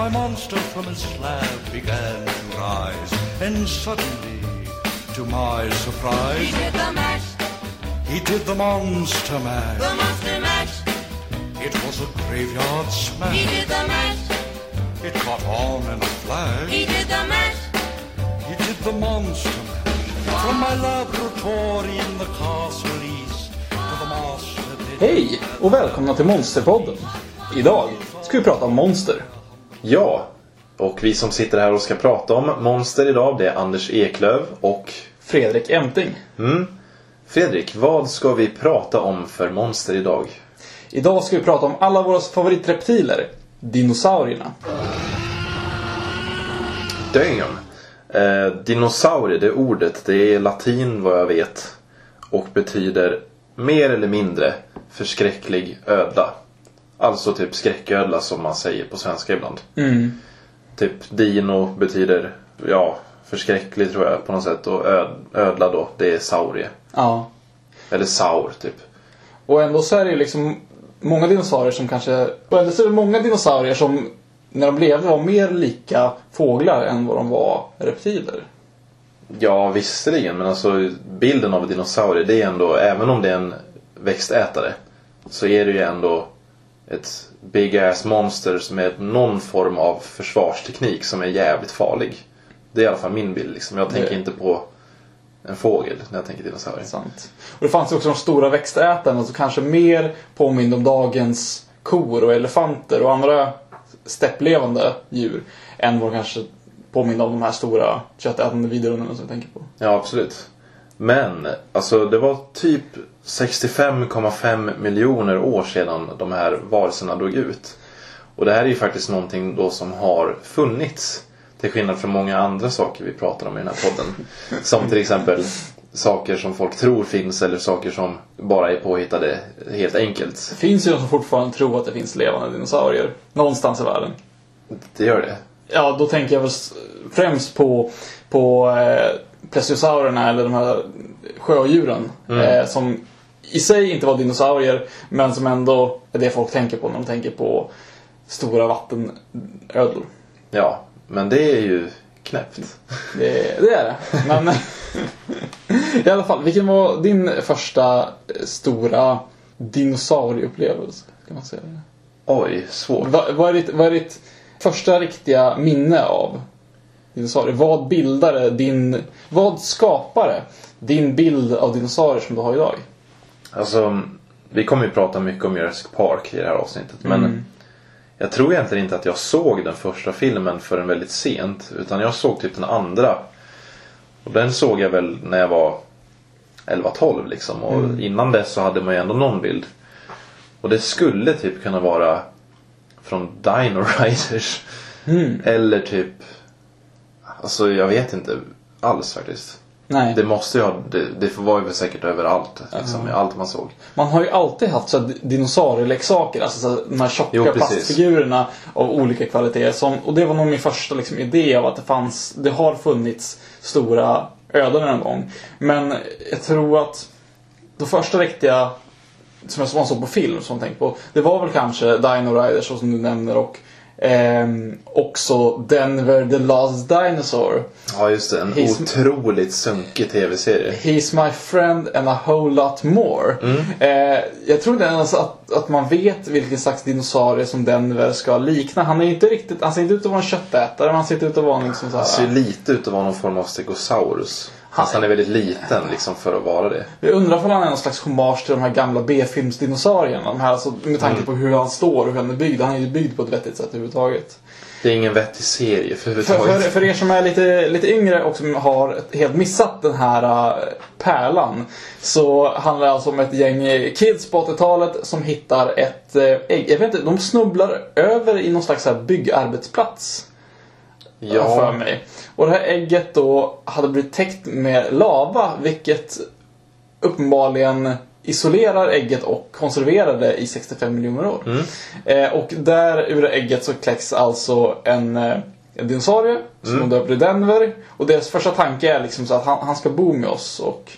my monster from his slab began to rise, and suddenly, to my He surprise, did the mash, he did the monster the mash. monster mash. It was a graveyard He smash. did the mash, It caught on in a flash. he did the mash. He did the monster mash. From my laboratory in the castle east to the master. Hej och välkomna till Monsterpodden. Idag ska vi prata om monster. Ja, och vi som sitter här och ska prata om monster idag det är Anders Eklöv och Fredrik Emting. Fredrik. Vad ska vi prata om för monster idag? Idag ska vi prata om alla våra favoritreptiler. Dinosaurierna. Damn! Eh, dinosaurie, det ordet, det är latin vad jag vet. Och betyder mer eller mindre förskräcklig ödla. Alltså typ skräcködla som man säger på svenska ibland. Typ dino betyder, ja, förskräcklig tror jag på något sätt. Och öd, ödla då, det är saurie. Ja. Eller saur typ. Och ändå så är det ju liksom många dinosaurier som kanske... Och ändå så är det många dinosaurier som när de levde var mer lika fåglar än vad de var reptiler. Ja, visserligen. Men alltså bilden av dinosaurier, det är ändå, även om det är en växtätare, så är det ju ändå ett big ass monster med någon form av försvarsteknik som är jävligt farlig. Det är i alla fall min bild liksom. Jag tänker Det- inte på en fågel när jag tänker dinosaurier. Sant. Och det fanns ju också de stora växtätarna som kanske mer påminner om dagens kor och elefanter och andra stepplevande djur än vad kanske påminner om de här stora köttätande vidrundarna som jag tänker på. Ja, absolut. Men, alltså det var typ 65,5 miljoner år sedan de här varelserna dog ut. Och det här är ju faktiskt någonting då som har funnits. Till skillnad från många andra saker vi pratar om i den här podden. Som till exempel saker som folk tror finns eller saker som bara är påhittade helt enkelt. Det finns ju de som fortfarande tror att det finns levande dinosaurier någonstans i världen. Det gör det. Ja, då tänker jag främst på, på eh, plesiosaurerna eller de här sjödjuren. Eh, som i sig inte var dinosaurier, men som ändå är det folk tänker på när de tänker på stora vattenödlor. Ja, men det är ju knäppt. Det, det är det. Men i alla fall, vilken var din första stora dinosaurieupplevelse? Kan man säga? Oj, svårt. Vad, vad, är ditt, vad är ditt första riktiga minne av dinosaurier? Vad bildade din... Vad skapade din bild av dinosaurier som du har idag? Alltså, vi kommer ju prata mycket om Jurassic Park i det här avsnittet. Men jag tror egentligen inte att jag såg den första filmen förrän väldigt sent. Utan jag såg typ den andra. Och den såg jag väl när jag var 11-12 liksom. Och innan dess så hade man ju ändå någon bild. Och det skulle typ kunna vara från Dino Riders. Eller typ... Alltså jag vet inte alls faktiskt. Nej. Det måste ju ha, det, det var ju säkert överallt. Liksom, i allt man såg. Man har ju alltid haft så dinosaurieleksaker, alltså så de här tjocka Jo, plastfigurerna av olika kvaliteter. Som, och det var nog min första liksom, idé av att det fanns, det har funnits stora öden en gång. Men jag tror att de första riktiga som jag såg på film som jag tänkte på, det var väl kanske Dino Riders som du nämner och ehm, också Denver the Last Dinosaur. Ja just det, en He's- otroligt sunkig tv-serie. He's my friend and a whole lot more. Mm. Eh, jag tror inte ens att, att man vet vilken slags dinosaurie som Denver ska likna. Han är inte riktigt, han ser inte ut att vara en köttätare, men han ser ut att vara en liksom så Han ser här. lite ut att vara någon form av stegosaurus. Fast han är väldigt liten liksom för att vara det. Jag undrar om han är någon slags hommage till de här gamla B-filmsdinosaurierna. De här, alltså, med tanke Mm. på hur han står och hur han är byggd. Han är ju byggd på ett vettigt sätt överhuvudtaget. Det är ingen vettig serie för För, för, överhuvudtaget. för er som är lite, lite yngre och som har helt missat den här äh, pärlan. Så handlar det alltså om ett gäng kids på 80-talet som hittar ett äh, ägg. Jag vet inte, de snubblar över i någon slags här byggarbetsplats. Ja, För mig. Och det här ägget då hade blivit täckt med lava vilket uppenbarligen isolerar ägget och konserverar det i 65 miljoner år. Mm. Eh, och där ur ägget så kläcks alltså en, eh, en dinosaurie som Mm. de döper till Denver. Och deras första tanke är liksom så att han, han ska bo med oss och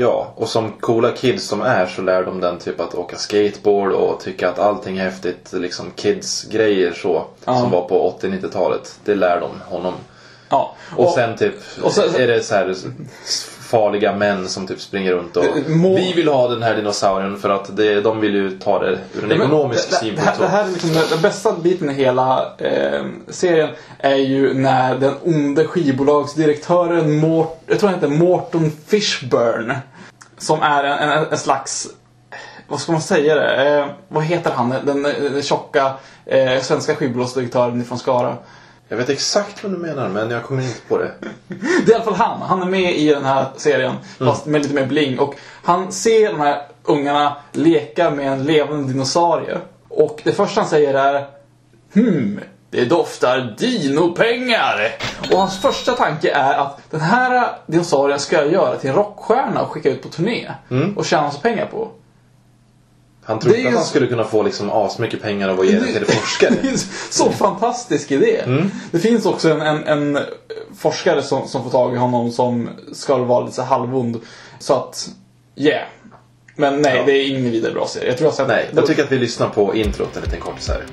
Ja, och som coola kids som är så lär de den typ att åka skateboard och tycka att allting är häftigt. Liksom kids-grejer så. Ja. Som var på 80-90-talet. Det lär de honom. Ja. Och, sen typ och sen- är det så här farliga män som typ springer runt och Må- Vi vill ha den här dinosaurien för att det, de vill ju ta det ur en Men ekonomisk det, det, synpunkt. här, så. det här är liksom den, bästa biten i hela eh, serien är ju när den onde skivbolagsdirektören Mort, jag tror han heter Morton Fishburne. Som är en, en, en slags, vad ska man säga det? Eh, vad heter han? Den, den, tjocka eh, svenska skivbolagsdirektören från Skara. Jag vet exakt vad du menar men jag kommer inte på det. Det är i alla fall han. Han är med i den här serien. Fast med lite mer bling. Och han ser de här ungarna leka med en levande dinosaurie. Och det första han säger är Hmm, det doftar dinopengar. Och hans första tanke är att den här dinosaurien ska jag göra till en rockstjärna och skicka ut på turné. Och tjäna massa pengar på. Han trodde att han så- skulle kunna få liksom asmycket pengar av att ge det till forskare. Det är en så fantastisk idé. Det finns också en, en, en forskare som, som får tag i honom som ska vara lite så halvond. Så att, yeah. Men nej, Ja. det är ingen vidare bra serie. Jag tror jag har sett Nej, jag tycker att vi lyssnar på introt en liten kortis här.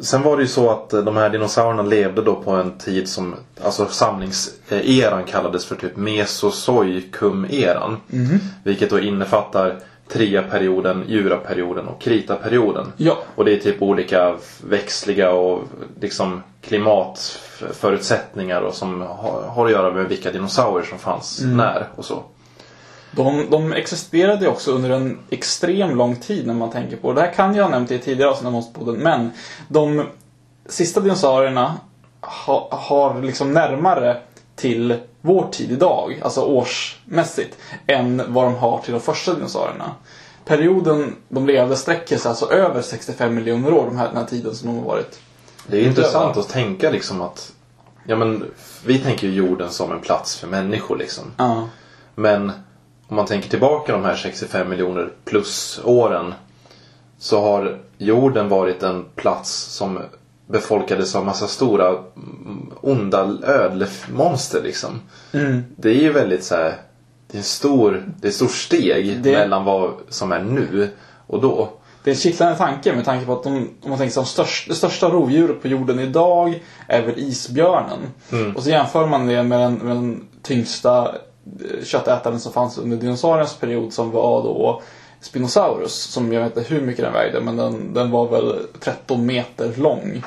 Sen var det ju så att eh, de här dinosaurierna levde då på en tid som, alltså samlingseran kallades för typ Mesozoikum-eran. Vilket då innefattar Triaperioden, Juraperioden och Kritaperioden. Ja. Och det är typ olika växtliga och liksom klimatförutsättningar och som har, har att göra med vilka dinosaurier som fanns när och så. De, de existerade också under en extrem lång tid när man tänker på det. Det här kan jag ha nämnt i tidigare avsnitt av Monsterpodden, men de sista dinosaurierna ha, har liksom närmare till vår tid idag, alltså årsmässigt, än vad de har till de första dinosaurierna. Perioden de levde sträcker sig alltså över 65 miljoner år, de här, den här tiden som de har varit. Det är intressant att tänka liksom att Ja men vi tänker ju jorden som en plats för människor liksom. Ja. Men om man tänker tillbaka de här 65 miljoner plus åren så har jorden varit en plats som befolkades av massa stora mm, onda ödlemonster liksom. Mm. Det är ju väldigt så här, det är en stor, det är ett stort steg Det- mellan vad som är nu och då. Det är en kittlande tanke med tanke på att de, om man tänker sig, det största rovdjuret på jorden idag är väl isbjörnen. Och så jämför man det med den, med den tyngsta köttätaren som fanns under dinosauriernas period som var då Spinosaurus. Som jag vet inte hur mycket den vägde men den, den var väl 13 meter lång.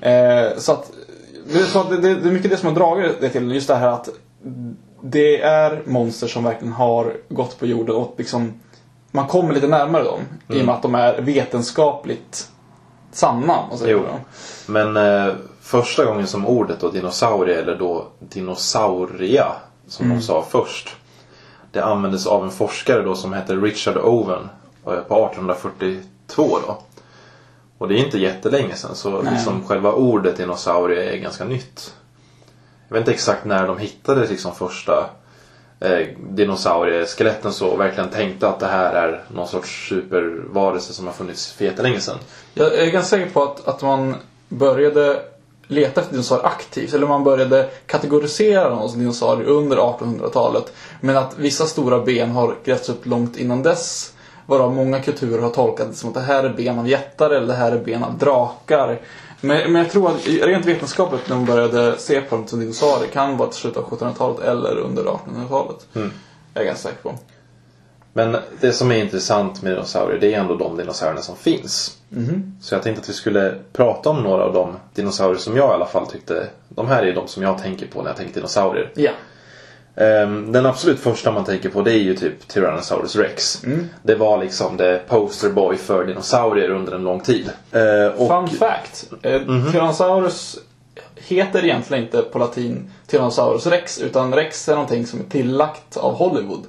Eh, så att det är, det, det, är mycket det som har dragit det till just det här att det är monster som verkligen har gått på jorden och liksom man kommer lite närmare dem i och med att de är vetenskapligt sanna. Jo. Men eh, första gången som ordet då dinosaurie eller då dinosauria som de sa först. Det användes av en forskare då som heter Richard Owen eh, på 1842 då. Och det är inte jättelänge sedan så Nej. liksom själva ordet dinosaurie är ganska nytt. Jag vet inte exakt när de hittade liksom första eh, dinosaurieskeletten så och verkligen tänkte att det här är någon sorts supervarelse som har funnits för jättelänge sedan. Jag är ganska säker på att, att man började leta efter dinosaurier aktivt. Eller man började kategorisera dem som dinosaurier under 1800-talet. Men att vissa stora ben har grävts upp långt innan dess. Varav många kulturer har tolkat det som att det här är ben av jättar eller det här är ben av drakar. Men, men jag tror att rent vetenskapligt när man började se på dem som dinosaurier kan vara till slutet av 1700-talet eller under 1800-talet. Jag är ganska säker på. Men det som är intressant med dinosaurier det är ändå de dinosaurierna som finns. Så jag tänkte att vi skulle prata om några av de dinosaurier som jag i alla fall tyckte De här är de som jag tänker på när jag tänker dinosaurier. Ja. Ehm, Den absolut första man tänker på det är ju typ Tyrannosaurus rex. Det var liksom det posterboy för dinosaurier under en lång tid. Eh, och, Fun fact. Eh, Tyrannosaurus heter egentligen inte på latin Tyrannosaurus rex utan rex är någonting som är tillagt av Hollywood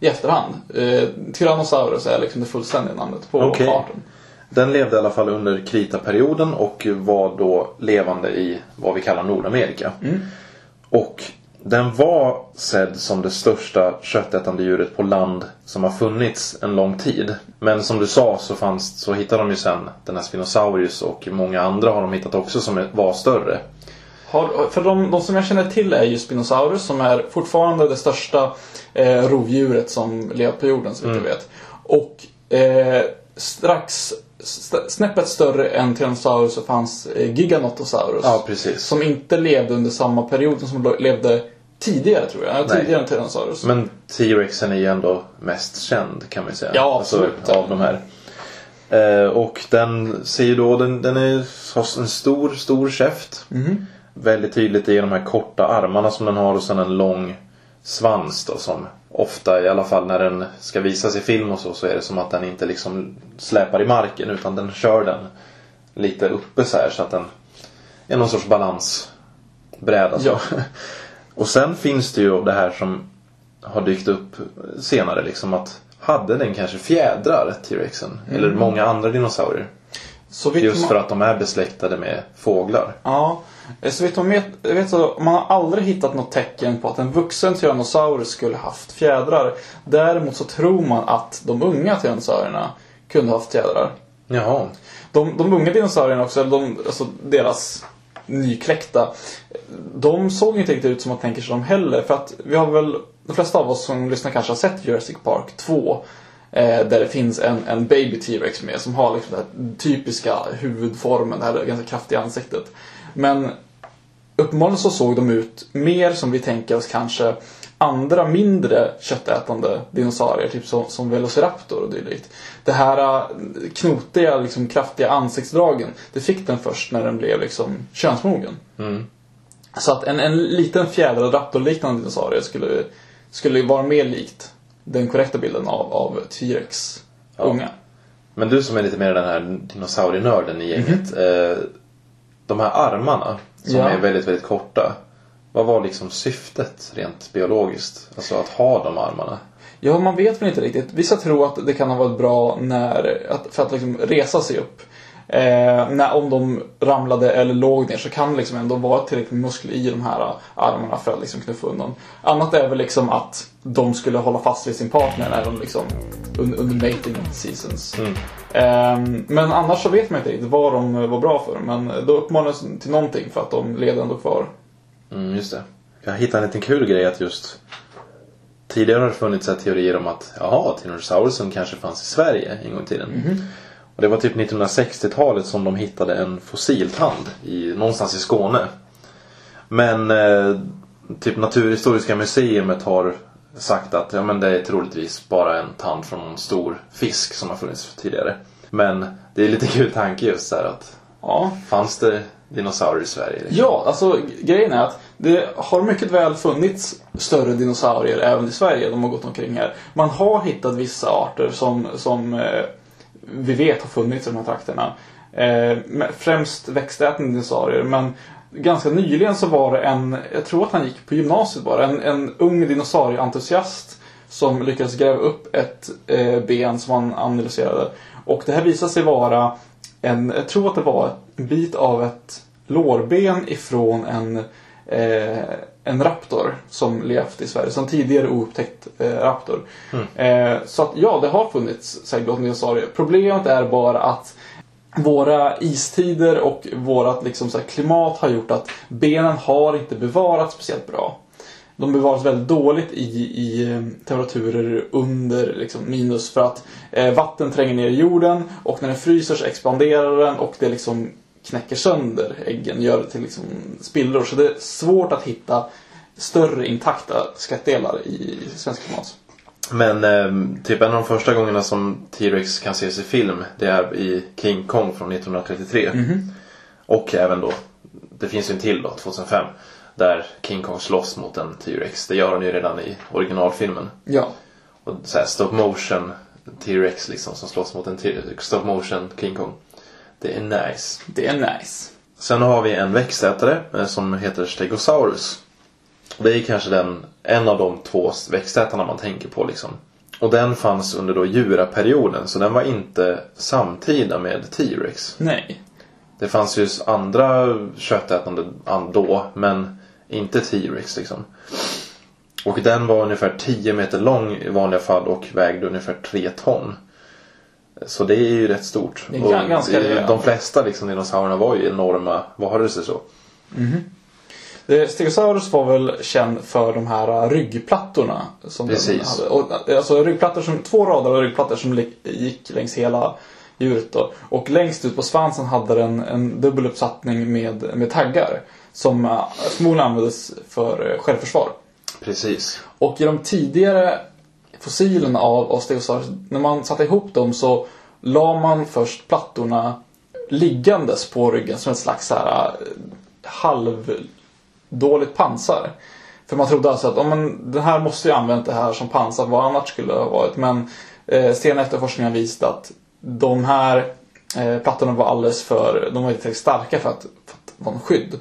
i efterhand. Eh, Tyrannosaurus är liksom det fullständiga namnet på Okej. arten. Den levde i alla fall under kritaperioden och var då levande i vad vi kallar Nordamerika. Och den var sedd som det största köttätande djuret på land som har funnits en lång tid. Men som du sa så, fanns, så hittade de ju sen den här Spinosaurus och många andra har de hittat också som var större. Har, för de, de som jag känner till är ju Spinosaurus som är fortfarande det största eh, rovdjuret som lever på jorden så vitt Mm. jag vet. Och eh, strax st- snäppet större än Tyrannosaurus så fanns eh, Giganotosaurus. Ja. Som inte levde under samma period som levde tidigare tror jag. Ja, Nej. Tidigare än Tyrannosaurus. Men T-Rexen är ju ändå mest känd kan man ju säga. Ja, absolut. Alltså, av de här. Eh, och den ser ju då, den, den är, har en stor, stor käft. Mhm. Väldigt tydligt i de här korta armarna som den har och sen en lång svans då som ofta, i alla fall när den ska visas i film och så, så är det som att den inte liksom släpar i marken utan den kör den lite uppe så här så att den är någon sorts balansbräda. Så. Ja. Och sen finns det ju det här som har dykt upp senare liksom att hade den kanske fjädrar, T-rexen? Eller många andra dinosaurier? Just för att de är besläktade med fåglar. Ja, så vet man, vet, så, man har aldrig hittat något tecken på att en vuxen Tyrannosaurus skulle haft fjädrar. Däremot så tror man att de unga Tyrannosaurierna kunde haft fjädrar. Jaha. De, de unga dinosaurierna också, de, alltså deras nykläckta, de såg inte riktigt ut som man tänker sig dem heller. För att vi har väl, de flesta av oss som lyssnar kanske har sett Jurassic Park 2. Eh, där det finns en, en baby T-Rex med som har liksom den här typiska huvudformen, det här ganska kraftiga ansiktet. Men uppenbarligen så såg de ut mer som vi tänker oss kanske andra mindre köttätande dinosaurier, typ som, som Velociraptor och dylikt. Det här äh, knotiga, liksom, kraftiga ansiktsdragen, det fick den först när den blev liksom könsmogen. Mm. Så att en, en liten fjädrad raptorliknande dinosaurie skulle, skulle vara mer likt den korrekta bilden av, av T-Rex Ja. unga. Men du som är lite mer den här dinosaurienörden i gänget. Eh, de här armarna som Ja. är väldigt, väldigt korta. Vad var liksom syftet rent biologiskt? Alltså att ha de armarna? Ja, man vet väl inte riktigt. Vissa tror att det kan ha varit bra när, att, för att liksom resa sig upp. Eh, när, om de ramlade eller låg ner så kan det liksom ändå vara tillräckligt muskler i de här armarna för att liksom knuffa undan. Annat är väl liksom att de skulle hålla fast vid sin partner när de liksom under, under mating seasons. Eh, men annars så vet man inte riktigt vad de var bra för. Men då uppmanades de till någonting för att de levde ändå kvar. Mm, just det. Jag hittade en liten kul grej att just Tidigare har det funnits teorier om att jaha, Tyrannosaurusen kanske fanns i Sverige en gång i tiden. Och det var typ 1960-talet som de hittade en fossiltand i, någonstans i Skåne. Men eh, typ Naturhistoriska museet har sagt att ja, men det är troligtvis bara en tand från en stor fisk som har funnits tidigare. Men det är lite kul tanke just här att Ja, fanns det dinosaurier i Sverige? Ja, alltså grejen är att det har mycket väl funnits större dinosaurier även i Sverige. De har gått omkring här. Man har hittat vissa arter som, som eh, vi vet har funnits i de här trakterna. Eh, främst växtätande dinosaurier. Men ganska nyligen så var det en, jag tror att han gick på gymnasiet bara, en, en ung dinosaurieentusiast som lyckades gräva upp ett eh, ben som han analyserade. Och det här visade sig vara en, jag tror att det var en bit av ett lårben ifrån en, eh, en raptor som levt i Sverige. Som tidigare oupptäckt eh, raptor. Eh, så att ja, det har funnits seglgående dinosaurier. Problemet är bara att våra istider och vårt liksom, här, klimat har gjort att benen har inte bevarats speciellt bra. De bevaras väldigt dåligt i, i eh, temperaturer under liksom, minus för att eh, vatten tränger ner i jorden och när den fryser så expanderar den och det liksom knäcker sönder äggen, gör det till liksom, spillror. Så det är svårt att hitta större intakta skettdelar i svensk klimat. Men eh, typ en av de första gångerna som T-Rex kan ses i film det är i King Kong från 1933. Och även då, det finns ju en till då, 2005. Där King Kong slåss mot en T-Rex. Det gör han ju redan i originalfilmen. Ja. Och så här stop motion T-Rex liksom som slåss mot en stop motion King Kong. Det är nice. Det är nice. Sen har vi en växtätare eh, som heter Stegosaurus. Det är kanske den, en av de två växtätarna man tänker på liksom. Och den fanns under då djuraperioden så den var inte samtida med T-Rex. Nej. Det fanns ju andra köttätande an- då men inte T-Rex liksom. Och den var ungefär 10 meter lång i vanliga fall och vägde ungefär 3 ton. Så det är ju rätt stort. Det är ganska det-. De flesta liksom, dinosaurierna var ju enorma varelser så. Det- Stegosaurus var väl känd för de här ryggplattorna. Som den Precis. hade. Och, alltså ryggplattor som, två rader av ryggplattor som gick längs hela djuret då. Och längst ut på svansen hade den en dubbel uppsattning med, med taggar. Som äh, förmodligen användes för äh, självförsvar. Precis. Och i de tidigare fossilerna av, av Stegosaurus, när man satte ihop dem så la man först plattorna liggandes på ryggen som ett slags så här, eh, halvdåligt pansar. För man trodde alltså att oh, men, den här måste ju använt det här som pansar, vad annars skulle det ha varit. Men eh, senare efterforskningar visade att de här eh, plattorna var alldeles för, de var inte tillräckligt starka för att, för att vara en skydd.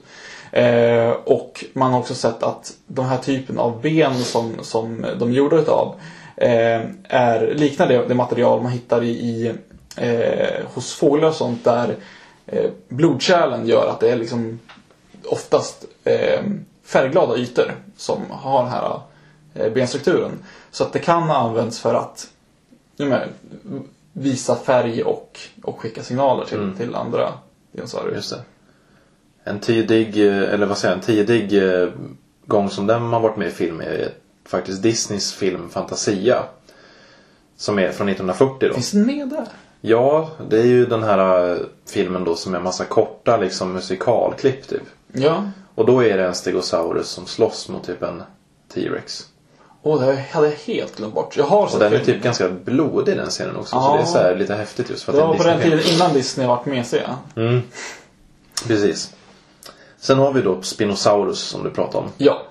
Eh, och man har också sett att den här typen av ben som, som de är gjorda utav eh, är, liknar det, det material man hittar i, i eh, hos fåglar och sånt där eh, blodkärlen gör att det är liksom oftast eh, färgglada ytor som har den här eh, benstrukturen. Så att det kan ha använts för att ja, men, visa färg och, och skicka signaler till, Mm. till andra dinosaurier. Just det. En tidig, eh, eller vad säger jag, en tidig eh, gång som den har varit med i film är faktiskt Disneys film Fantasia. Som är från 1940 då. Finns den med där? Ja, det är ju den här eh, filmen då som är massa korta liksom musikalklipp typ. Ja. Och då är det en stegosaurus som slåss mot typ en T-Rex. Åh, det hade jag helt glömt bort. Jag har Och sett den är typ ganska blodig den scenen också. Så Ja. det är så här lite häftigt just för att Det är en var på den tiden innan Disney varit mesiga. Mm. Precis. Sen har vi då Spinosaurus som du pratade om. Ja.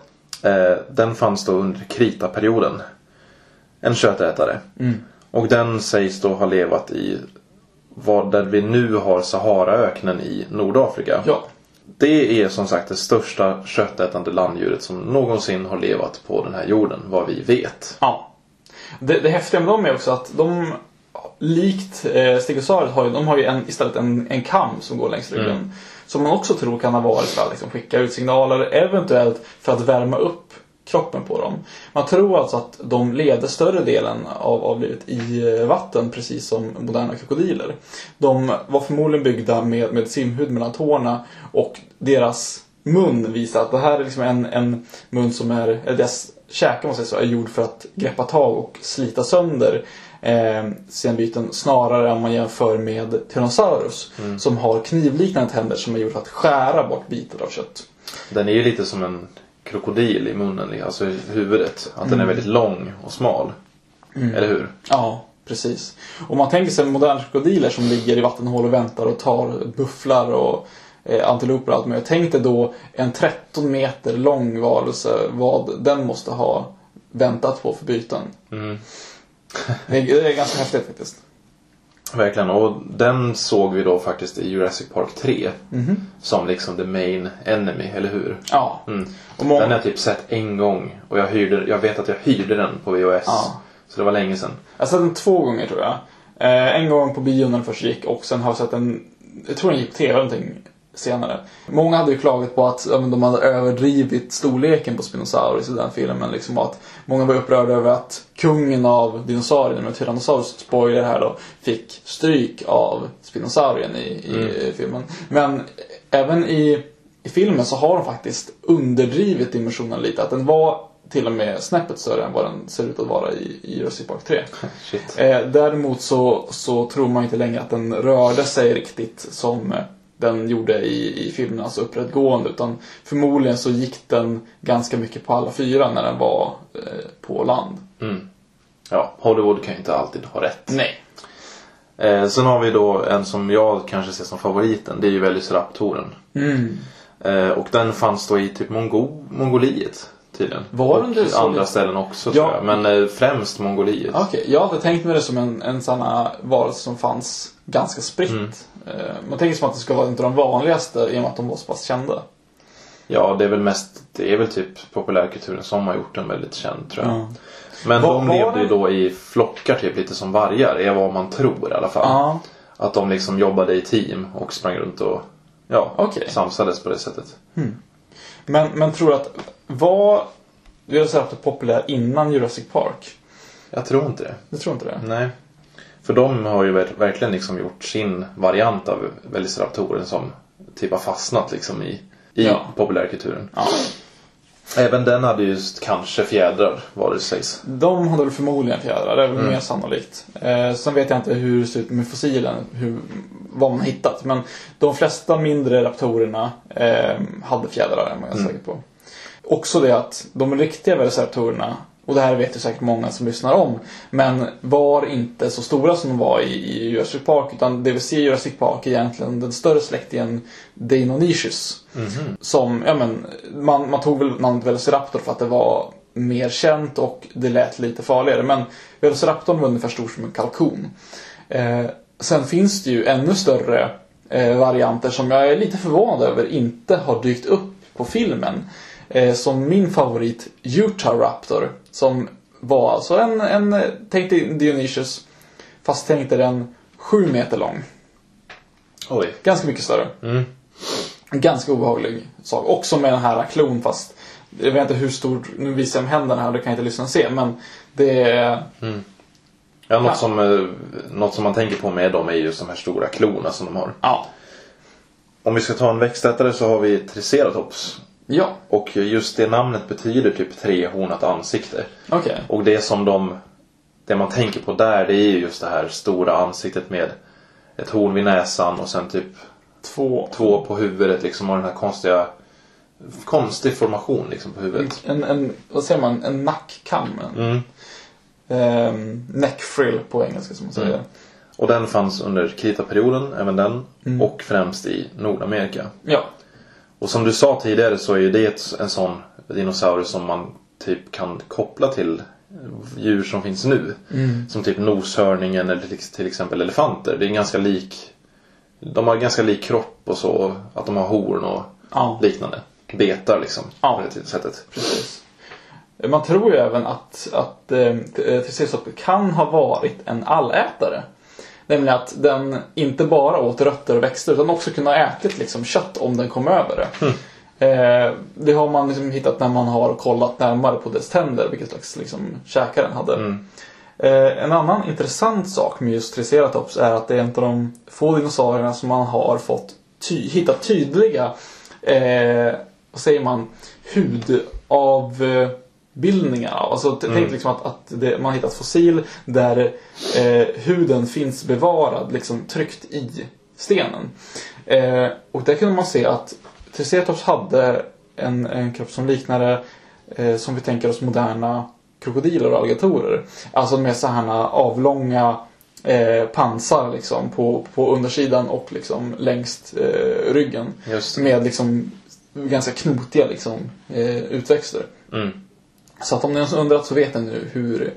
Eh, den fanns då under kritaperioden. En köttätare. Mm. Och den sägs då ha levat i vad där vi nu har Saharaöknen i Nordafrika. Ja. Det är som sagt det största köttätande landdjuret som någonsin har levat på den här jorden, vad vi vet. Ja. Det, det häftiga med dem är också att de, likt eh, Stegosaurus, har ju, de har ju en, istället en, en kam som går längs ryggen. Mm. Som man också tror kan ha varit för att liksom, skicka ut signaler, eventuellt för att värma upp kroppen på dem. Man tror alltså att de levde större delen av, av livet i eh, vatten, precis som moderna krokodiler. De var förmodligen byggda med, med simhud mellan tårna och deras mun visar att det här är liksom en, en mun som är, eller deras käke måste jag säga, är gjord för att greppa tag och slita sönder eh, senbyten snarare än man jämför med Tyrannosaurus som har knivliknande tänder som är gjorda för att skära bort bitar av kött. Den är ju lite som en krokodil i munnen, alltså i huvudet. Att den är väldigt lång och smal. Eller hur? Ja, precis. Och man tänker sig moderna krokodiler som ligger i vattenhål och väntar och tar bufflar och eh, antiloper och allt möjligt. Tänk dig då en 13 meter lång varelse, vad den måste ha väntat på för byten. Mm. Det är, ganska häftigt faktiskt. Verkligen. Och den såg vi då faktiskt i Jurassic Park 3. Mhm. Som liksom the main enemy, eller hur? Ja. Mm. Och många... Den har jag typ sett en gång. Och jag, hyrde, jag vet att jag hyrde den på VHS. Ja. Så det var länge sedan. Jag har sett den två gånger tror jag. Eh, en gång på bio när den först gick och sen har jag sett den, jag tror den gick på TV någonting senare. Många hade ju klagat på att ja, de hade överdrivit storleken på Spinosaurus i den filmen. Liksom, att många var upprörda över att kungen av dinosaurierna, Tyrannosaurus, spoiler här då, fick stryk av Spinosaurien i, i filmen. Men även i, i filmen så har de faktiskt underdrivit dimensionen lite. Att den var till och med snäppet större än vad den ser ut att vara i, i Jurassic Park 3. Shit. Eh, däremot så, så tror man inte längre att den rörde sig riktigt som eh, den gjorde i, i filmen, alltså upprättgående. Utan förmodligen så gick den ganska mycket på alla fyra när den var eh, på land. Mm. Ja, Hollywood kan ju inte alltid ha rätt. Nej. Eh, sen har vi då en som jag kanske ser som favoriten. Det är ju Velociraptoren. Mm. Eh, och den fanns då i typ Mongo Mongoliet tydligen. Var och det andra ställen också Ja. tror jag. Men eh, främst Mongoliet. Okej, jag hade tänkt mig det som en, en sån här varelse som fanns ganska spritt. Mm. Eh, man tänker som att det ska vara av de vanligaste i och med att de var så pass kända. Ja, det är väl mest, det är väl typ populärkulturen som har gjort den väldigt känd tror jag. Ja. Men Var- de levde ju det- då i flockar typ lite som vargar, är vad man tror i alla fall. Ja. Att de liksom jobbade i team och sprang runt och ja, Okej. samsades på det sättet. Men, men tror du att var Velociraptor populär innan Jurassic Park? Jag tror inte det. Du tror inte det? Nej. För de har ju ver- verkligen liksom gjort sin variant av Velociraptoren som typ har fastnat liksom i, i Ja. populärkulturen. Ja. Även den hade just kanske fjädrar, vad det sägs. De hade väl förmodligen fjädrar, det är väl Mm. mer sannolikt. Eh, sen vet jag inte hur det ser ut med fossilen, hur, vad man hittat. Men de flesta mindre raptorerna eh, hade fjädrar, är man Mm. säker på. Också det att de riktiga velociraptorerna, och det här vet ju säkert många som lyssnar om, men var inte så stora som de var i, i Jurassic Park. Utan det vi ser i Jurassic Park är egentligen den större släktingen Deinonychus. Som, ja men, man, man tog väl namnet Velociraptor för att det var mer känt och det lät lite farligare. Men Velociraptorn var ungefär stor som en kalkon. Eh, sen finns det ju ännu större eh, varianter som jag är lite förvånad över inte har dykt upp på filmen. Eh, som min favorit Utah Raptor. Som var alltså en, en tänk dig Dionysius. Fast tänk dig den sju meter lång. Oj. Ganska mycket större. Mm. Ganska obehaglig sak. Också med den här klon fast jag vet inte hur stor, nu visar jag med händerna här, det kan inte lyssna se. Men det är, Ja, något, Ja. Som, eh, något som man tänker på med dem är just de här stora klorna som de har. ja. Om vi ska ta en växtätare så har vi Triceratops. Ja, Och just det namnet betyder typ trehornat ansikte. okej. Och det som de... Det man tänker på där det är ju just det här stora ansiktet med ett horn vid näsan och sen typ Två. två på huvudet liksom och den här konstiga... Konstig formation liksom på huvudet. En, en, vad säger man, en nackkam. Mm. ehm, neck frill på engelska som man säger. Mm. Och den fanns under kritaperioden, även den. Mm. Och främst i Nordamerika. Ja. Och som du sa tidigare så är ju det en sån dinosaurie som man typ kan koppla till djur som finns nu. Mm. Som typ noshörningen eller till, till exempel elefanter. Det är ganska lik De har ganska lik kropp och så. Att de har horn och Ja. liknande. Betar liksom. Ja. På det sättet. Precis. Man tror ju även att, att eh, Triceratops kan ha varit en allätare. Nämligen att den inte bara åt rötter och växter utan också kunde ha ätit liksom, kött om den kom över det. Eh, det har man liksom hittat när man har kollat närmare på dess tänder, vilket slags liksom, käkar den hade. Mm. Eh, en annan intressant sak med just Triceratops är att det är en av de få dinosaurierna som man har fått ty- hittat tydliga, eh, vad säger man, hudavbildningar av. Alltså t- tänk liksom att, att det, man har hittat fossil där eh, huden finns bevarad, liksom tryckt i stenen. Eh, och där kunde man se att Triceratops hade en, en kropp som liknade, eh, som vi tänker oss moderna krokodiler och alligatorer. Alltså med så här avlånga eh, pansar liksom på, på undersidan och liksom längst eh, ryggen. Med liksom ganska knotiga liksom, eh, utväxter. Mm. Så att om har undrat så vet ni nu hur,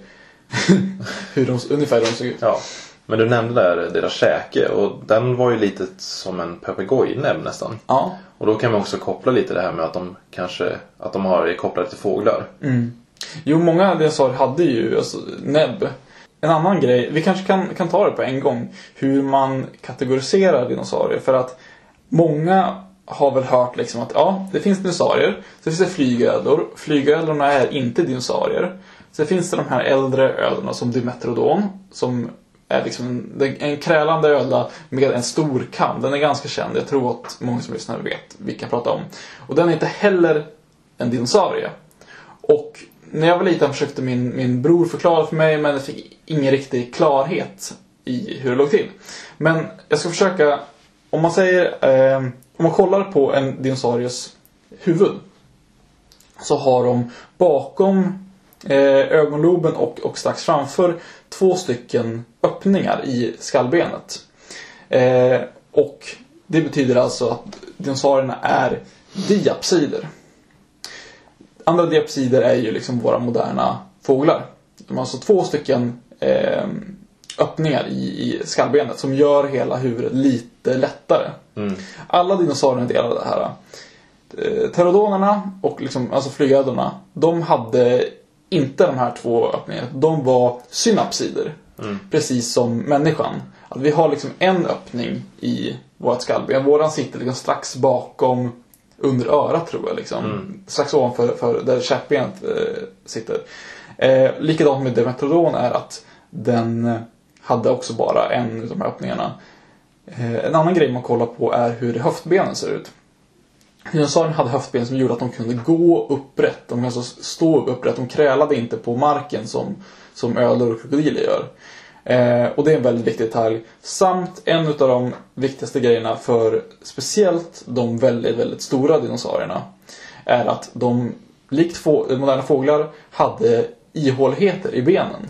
hur de, ungefär de såg ut. Ja. Men du nämnde där deras käke och den var ju lite som en papegojnäbb nästan. Ja. Och då kan man också koppla lite det här med att de kanske att de har är kopplade till fåglar. Mm. Jo, många dinosaurier hade ju alltså, näbb. En annan grej, vi kanske kan, kan ta det på en gång, hur man kategoriserar dinosaurier. För att många har väl hört liksom att ja, det finns dinosaurier, sen finns det flygödlor. Flygödlorna är inte dinosaurier. Sen finns det de här äldre ödlorna som Dimetrodon, som är liksom en, en krälande ödla med en stor kam. Den är ganska känd, jag tror att många som lyssnar vet vilka jag pratar om. Och den är inte heller en dinosaurie. Och när jag var liten försökte min, min bror förklara för mig men jag fick ingen riktig klarhet i hur det låg till. Men jag ska försöka, om man säger, eh, om man kollar på en dinosauries huvud. Så har de bakom eh, ögonloben och, och strax framför två stycken öppningar i skallbenet. Eh, och det betyder alltså att dinosaurierna är diapsider. Andra diapsider är ju liksom våra moderna fåglar. De har alltså två stycken eh, öppningar i, i skallbenet som gör hela huvudet lite lättare. Mm. Alla dinosaurier delar det här. eh, pterodonerna och liksom, alltså flygödlorna, de hade inte de här två öppningarna. De var synapsider. Precis som människan. Att vi har liksom en öppning i vårt skallben. Våran sitter liksom strax bakom under örat tror jag. Liksom. Strax ovanför för där käkbenet eh, sitter. Eh, likadant med Demetrodon är att den hade också bara en av de här öppningarna. Eh, en annan grej man kollar på är hur höftbenen ser ut. Dinosaurierna hade höftben som gjorde att de kunde gå upprätt. De kunde alltså stå upprätt. De krälade inte på marken som, som ödlor och krokodiler gör. Eh, och det är en väldigt viktig detalj. Samt en av de viktigaste grejerna för speciellt de väldigt, väldigt stora dinosaurierna är att de, likt få, moderna fåglar, hade ihåligheter i benen.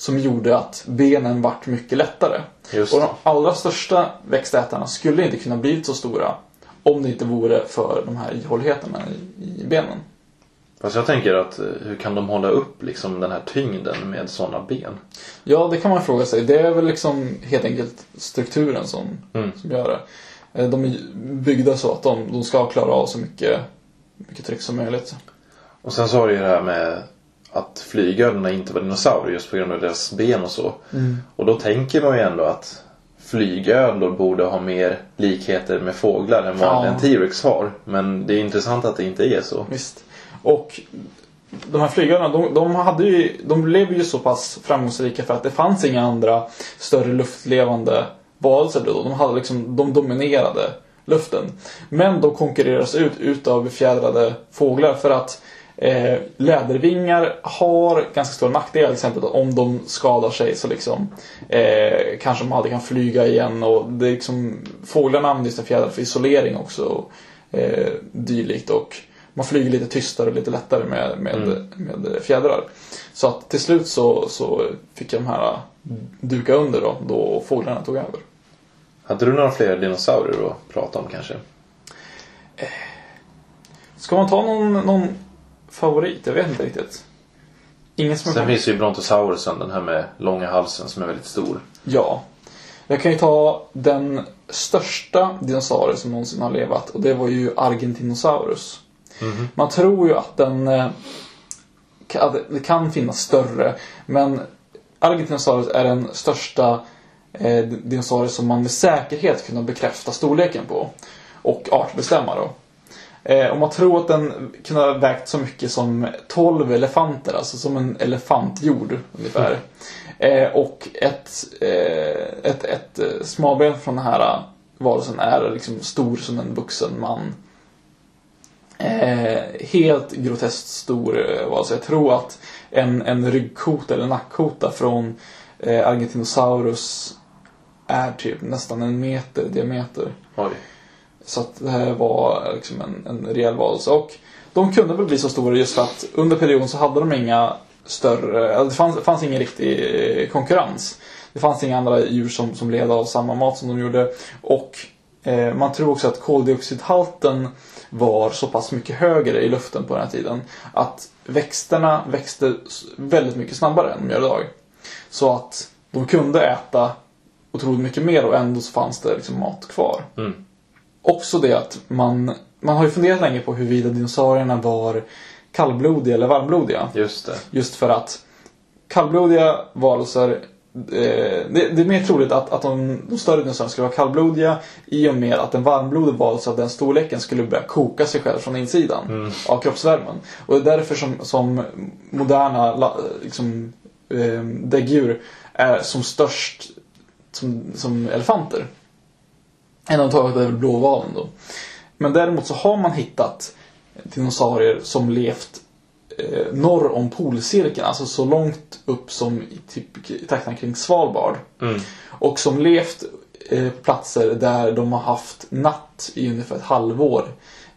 Som gjorde att benen vart mycket lättare. Just Och de allra största växtätarna skulle inte kunna bli så stora om det inte vore för de här ihåligheterna i, i benen. Fast jag tänker att eh, hur kan de hålla upp liksom den här tyngden med sådana ben? Ja, det kan man fråga sig. Det är väl liksom helt enkelt strukturen som, Mm. som gör det. Eh, De är byggda så att de, de ska klara av så mycket, mycket tryck som möjligt. Och sen så har du ju det här med att flygödlorna inte var dinosaurier just på grund av deras ben och så. Och då tänker man ju ändå att flygödlor borde ha mer likheter med fåglar än vad Ja. en T-Rex har. Men det är intressant att det inte är så. Visst. Och de här flygarna, de, de, hade ju, de blev ju så pass framgångsrika för att det fanns inga andra större luftlevande varelser då. De, hade liksom, de dominerade luften. Men de konkurreras ut utav befjädrade fåglar för att eh, lädervingar har ganska stora nackdelar. Till exempel att om de skadar sig så liksom eh, kanske de aldrig kan flyga igen. Och det är liksom, fåglarna använder sina fjädrar för isolering också. Och, eh, dylikt. Och man flyger lite tystare och lite lättare med, med, med fjädrar. Så att till slut så, så fick de här duka under då, då fåglarna tog över. Hade du några fler dinosaurier att prata om kanske? Ska man ta någon, någon favorit? Jag vet inte riktigt. Ingen som Sen finns ju Brontosaurusen, den här med långa halsen som är väldigt stor. Ja. Jag kan ju ta den största dinosaurien som någonsin har levat och det var ju Argentinosaurus. Man tror ju att den eh, ka- att det kan finnas större men Argentinosaurus är den största eh, dinosaurie som man med säkerhet kunde bekräfta storleken på och artbestämma då. Eh, och man tror att den kunde ha vägt så mycket som 12 elefanter, alltså som en elefantjord ungefär. Eh, och ett, eh, ett, ett eh, smalben från den här eh, varelsen är liksom stor som en vuxen man. Eh, helt groteskt stor eh, varelse. Jag tror att en, en ryggkota eller nackkota från eh, Argentinosaurus är typ nästan en meter i diameter. Oj. Så att det här var liksom en, en rejäl varelse. Och de kunde väl bli så stora just för att under perioden så hade de inga större, eller det fanns, fanns ingen riktig eh, konkurrens. Det fanns inga andra djur som, som led av samma mat som de gjorde. Och eh, man tror också att koldioxidhalten var så pass mycket högre i luften på den här tiden att växterna växte väldigt mycket snabbare än de gör idag. Så att de kunde äta otroligt mycket mer och ändå så fanns det liksom mat kvar. Mm. Också det att man, man har ju funderat länge på huruvida dinosaurierna var kallblodiga eller varmblodiga. Just det. Just för att kallblodiga varelser eh, det, det är mer troligt att, att de, de större dinosaurierna skulle vara kallblodiga i och med att en varmblodig varelse av den storleken skulle börja koka sig själv från insidan av kroppsvärmen. Och det är därför som, som moderna liksom, eh, däggdjur är som störst som, som elefanter. Undantaget är väl blåvalen då. Men däremot så har man hittat dinosaurier som levt eh, norr om polcirkeln, alltså så långt upp som i, typ, i trakterna kring Svalbard. Mm. Och som levt eh, på platser där de har haft natt i ungefär ett halvår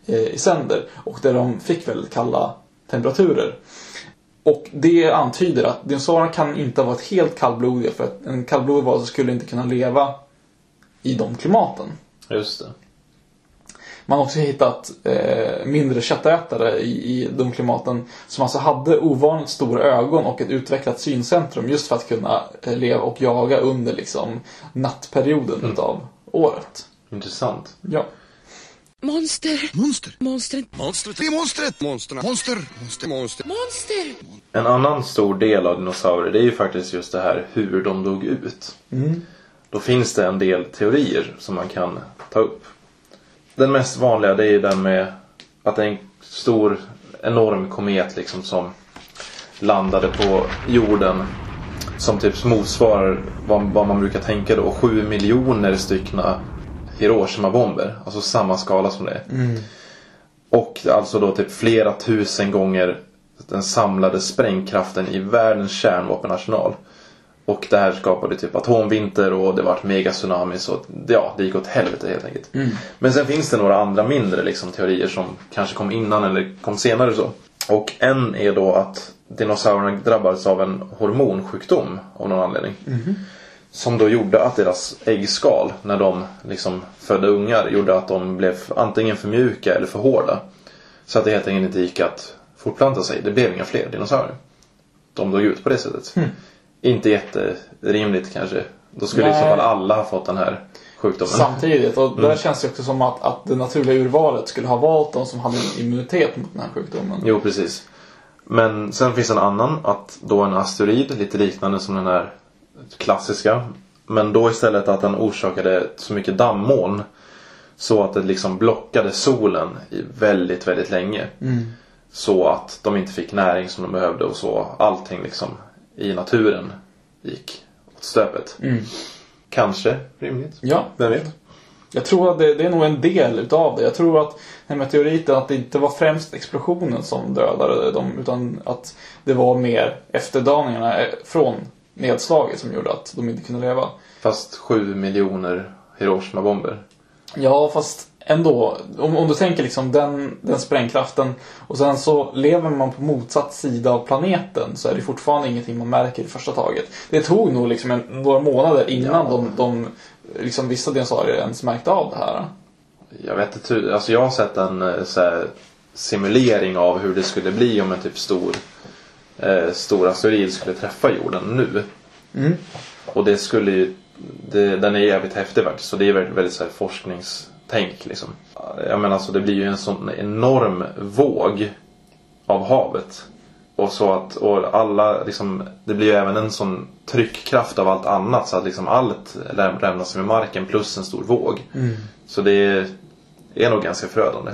eh, i sänder. Och där de fick väldigt kalla temperaturer. Och det antyder att dinosaurierna kan inte ha varit helt kallblodiga för att en kallblodig varelse skulle inte kunna leva i de klimaten. Just det. Man har också hittat eh, mindre köttätare i, i de klimaten som alltså hade ovanligt stora ögon och ett utvecklat syncentrum just för att kunna eh, leva och jaga under liksom nattperioden utav året. Intressant. Ja. Monster. Monster. Monstret. Monstret. Det är monstret. Monster. Monster. Monster. Monster. Monster. En annan stor del av dinosaurier det är ju faktiskt just det här hur de dog ut. Då finns det en del teorier som man kan ta upp. Den mest vanliga det är ju den med att en stor enorm komet liksom som landade på jorden. Som typ motsvarar vad, vad man brukar tänka då 7 miljoner styckna Hiroshima-bomber. Alltså samma skala som det. Och alltså då typ flera tusen gånger den samlade sprängkraften i världens kärnvapenarsenal. Och det här skapade typ atomvinter och det vart megatsunamis och ja, det gick åt helvete helt enkelt. Men sen finns det några andra mindre liksom, teorier som kanske kom innan eller kom senare så. Och en är då att dinosaurierna drabbades av en hormonsjukdom av någon anledning. Som då gjorde att deras äggskal när de liksom födde ungar gjorde att de blev antingen för mjuka eller för hårda. Så att det helt enkelt inte gick att fortplanta sig. Det blev inga fler dinosaurier. De dog ut på det sättet. Inte jätterimligt kanske. Då skulle i så Nej. fall alla ha fått den här sjukdomen. Samtidigt, och där känns det också som att, att det naturliga urvalet skulle ha valt de som hade immunitet mot den här sjukdomen. Jo, precis. Men sen finns en annan, att då en asteroid, lite liknande som den här klassiska. Men då istället att den orsakade så mycket dammoln. Så att det liksom blockade solen i väldigt, väldigt länge. Så att de inte fick näring som de behövde och så allting liksom i naturen gick åt stöpet. Kanske rimligt. Ja, Vem vet? jag tror att det, det är nog en del utav det. Jag tror att den meteoriten, att det inte var främst explosionen som dödade dem. Utan att det var mer efterdaningarna eh, från nedslaget som gjorde att de inte kunde leva. Fast 7 miljoner Hiroshima-bomber. Ja, fast ändå. Om, om du tänker liksom den, den sprängkraften och sen så lever man på motsatt sida av planeten så är det fortfarande ingenting man märker i första taget. Det tog nog liksom en, några månader innan de, de liksom vissa dinosaurier ens märkte av det här. Jag vet inte, alltså jag har sett en eh, så simulering av hur det skulle bli om en typ stor eh, stor asteroid skulle träffa jorden nu. Och det skulle ju, det, den är jävligt häftig faktiskt. Så det är väldigt, väldigt så här, forskningstänk liksom. Jag menar alltså det blir ju en sån enorm våg av havet. Och så att och alla liksom, det blir ju även en sån tryckkraft av allt annat så att liksom allt läm- lämnas med marken plus en stor våg. Så det är, är nog ganska förödande.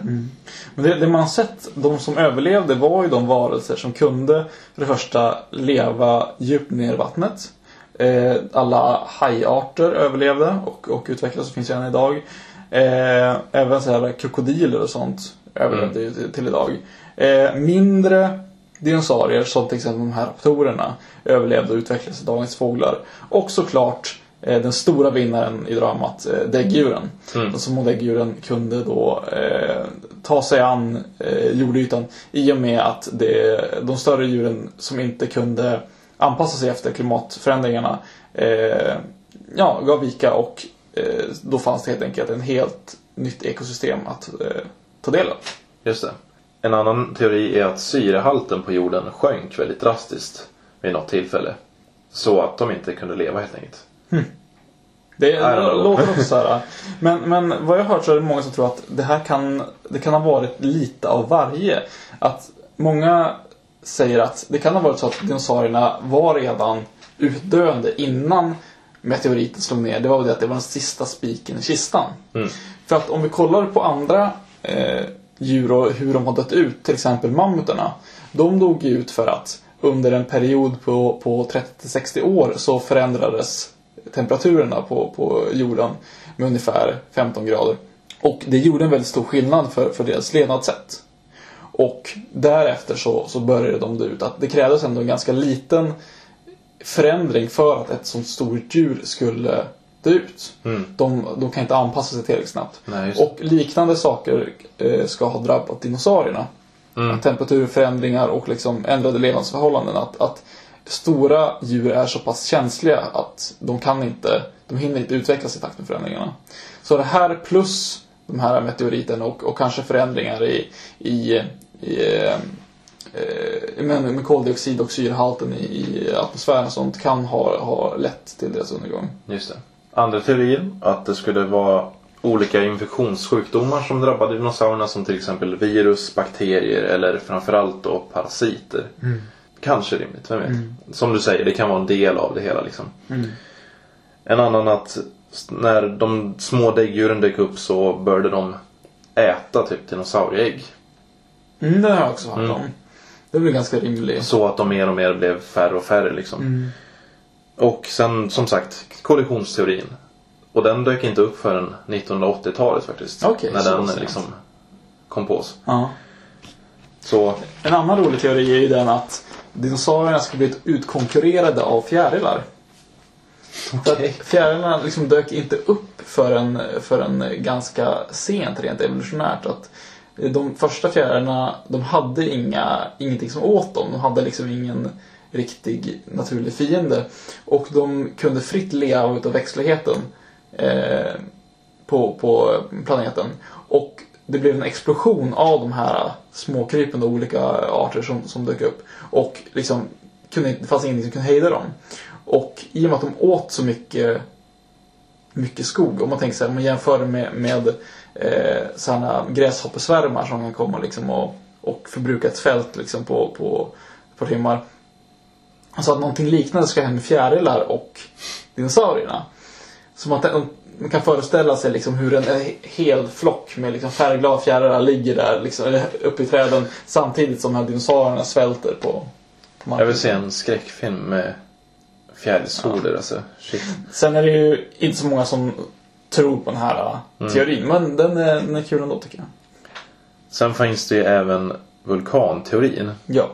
Men det, det man sett, de som överlevde var ju de varelser som kunde för det första leva djupt ner i vattnet. Eh, alla hajarter överlevde och, och utvecklades och finns än idag. Eh, även så här krokodiler och sånt överlevde ju till, till idag. Eh, mindre dinosaurier som till exempel de här raptorerna överlevde och utvecklades till dagens fåglar. Och såklart eh, den stora vinnaren i dramat, eh, däggdjuren. De små däggdjuren kunde då eh, ta sig an eh, jordytan i och med att det, de större djuren som inte kunde anpassa sig efter klimatförändringarna eh, ja, gav vika och då fanns det helt enkelt en helt nytt ekosystem att eh, ta del av. Just det. En annan teori är att syrehalten på jorden sjönk väldigt drastiskt vid något tillfälle. Så att de inte kunde leva helt enkelt. Det don't know. låter också så här. Men, men vad jag har hört så är det många som tror att det här kan, det kan ha varit lite av varje. Att många säger att det kan ha varit så att dinosaurierna var redan utdöende innan meteoriten slog ner. Det var det att det var den sista spiken i kistan. För att om vi kollar på andra eh, djur och hur de har dött ut, till exempel mammuterna. De dog ju ut för att under en period på, på 30-60 år så förändrades temperaturerna på, på jorden med ungefär 15 grader. Och det gjorde en väldigt stor skillnad för, för deras levnadssätt. Och därefter så, så började de dö ut. Att det krävdes ändå en ganska liten förändring för att ett sånt stort djur skulle dö ut. De, de kan inte anpassa sig tillräckligt snabbt. Nej, och liknande saker eh, ska ha drabbat dinosaurierna. Att Temperaturförändringar och liksom ändrade levnadsförhållanden. Att, att stora djur är så pass känsliga att de kan inte, de hinner inte utvecklas i takt med förändringarna. Så det här plus de här meteoriterna och, och kanske förändringar i, i, i eh, med, koldioxid och syrehalten i, i atmosfären och sånt kan ha, ha lett till deras undergång. Just det. Andra teorier att det skulle vara olika infektionssjukdomar som drabbade dinosaurierna som till exempel virus, bakterier eller framförallt då parasiter. Kanske rimligt, vem vet. Som du säger, det kan vara en del av det hela liksom. En annan att när de små däggdjuren dök upp så började de äta typ dinosaurieägg. Mm, det har jag också hört Mm. om. Det väl ganska rimligt. Så att de mer och mer blev färre och färre liksom. Och sen som sagt kollisionsteorin. Och den dök inte upp förrän 1980-talet faktiskt. Okej, när den sent. liksom kom på oss. Ja. Så En annan rolig teori är ju den att dinosaurierna ska bli utkonkurrerade av fjärilar. Att fjärilarna liksom dök inte upp förrän, förrän ganska sent rent evolutionärt. Att de första fjärilarna, de hade inga, ingenting som åt dem. De hade liksom ingen riktig naturlig fiende. Och de kunde fritt leva utav växtligheten eh, på, på planeten. Och det blev en explosion av de här småkrypande olika arter som, som dök upp. Och liksom, kunde, det fanns ingenting som kunde hejda dem. Och i och med att de åt så mycket, mycket skog, om man tänker sig, om man jämför det med, med eh, sådana gräshoppesvärmar som kan komma liksom och, och förbruka ett fält liksom på, på ett par timmar. Så att någonting liknande ska hända med fjärilar och dinosaurierna. Så man, man kan föreställa sig liksom hur en hel flock med liksom färgglada fjärilar ligger där liksom, uppe i träden samtidigt som de här dinosaurierna svälter på, på marken. jag vill se en skräckfilm med fjärilshorder alltså. Shit. Sen är det ju inte så många som tror på den här Mm. teorin, men den är, den är kul ändå tycker jag. Sen finns det ju även vulkanteorin. Ja.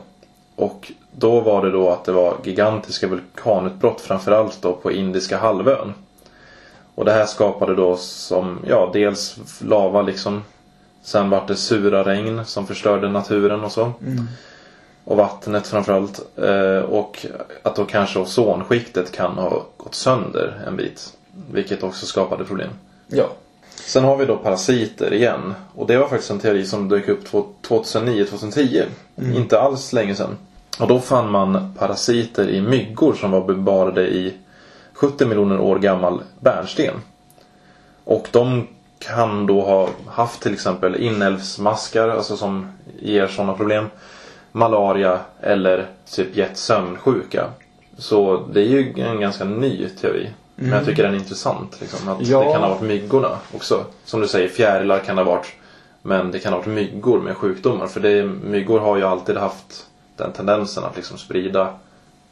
Och då var det då att det var gigantiska vulkanutbrott framförallt då på Indiska halvön. Och det här skapade då som, ja dels lava liksom. Sen vart det sura regn som förstörde naturen och så. Och vattnet framförallt. Eh, och att då kanske ozonskiktet kan ha gått sönder en bit. Vilket också skapade problem. Ja. Sen har vi då parasiter igen. Och det var faktiskt en teori som dök upp 2009-2010. Inte alls länge sedan. Och då fann man parasiter i myggor som var bevarade i 70 miljoner år gammal bärnsten. Och de kan då ha haft till exempel inälvsmaskar, alltså som ger sådana problem. Malaria eller typ gett sömnsjuka. Så det är ju en ganska ny teori. Men jag tycker den är intressant. Liksom, att Ja. Det kan ha varit myggorna också. Som du säger, fjärilar kan det ha varit. Men det kan ha varit myggor med sjukdomar. För det, myggor har ju alltid haft den tendensen att liksom sprida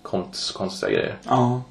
konst, konstiga grejer. Ja.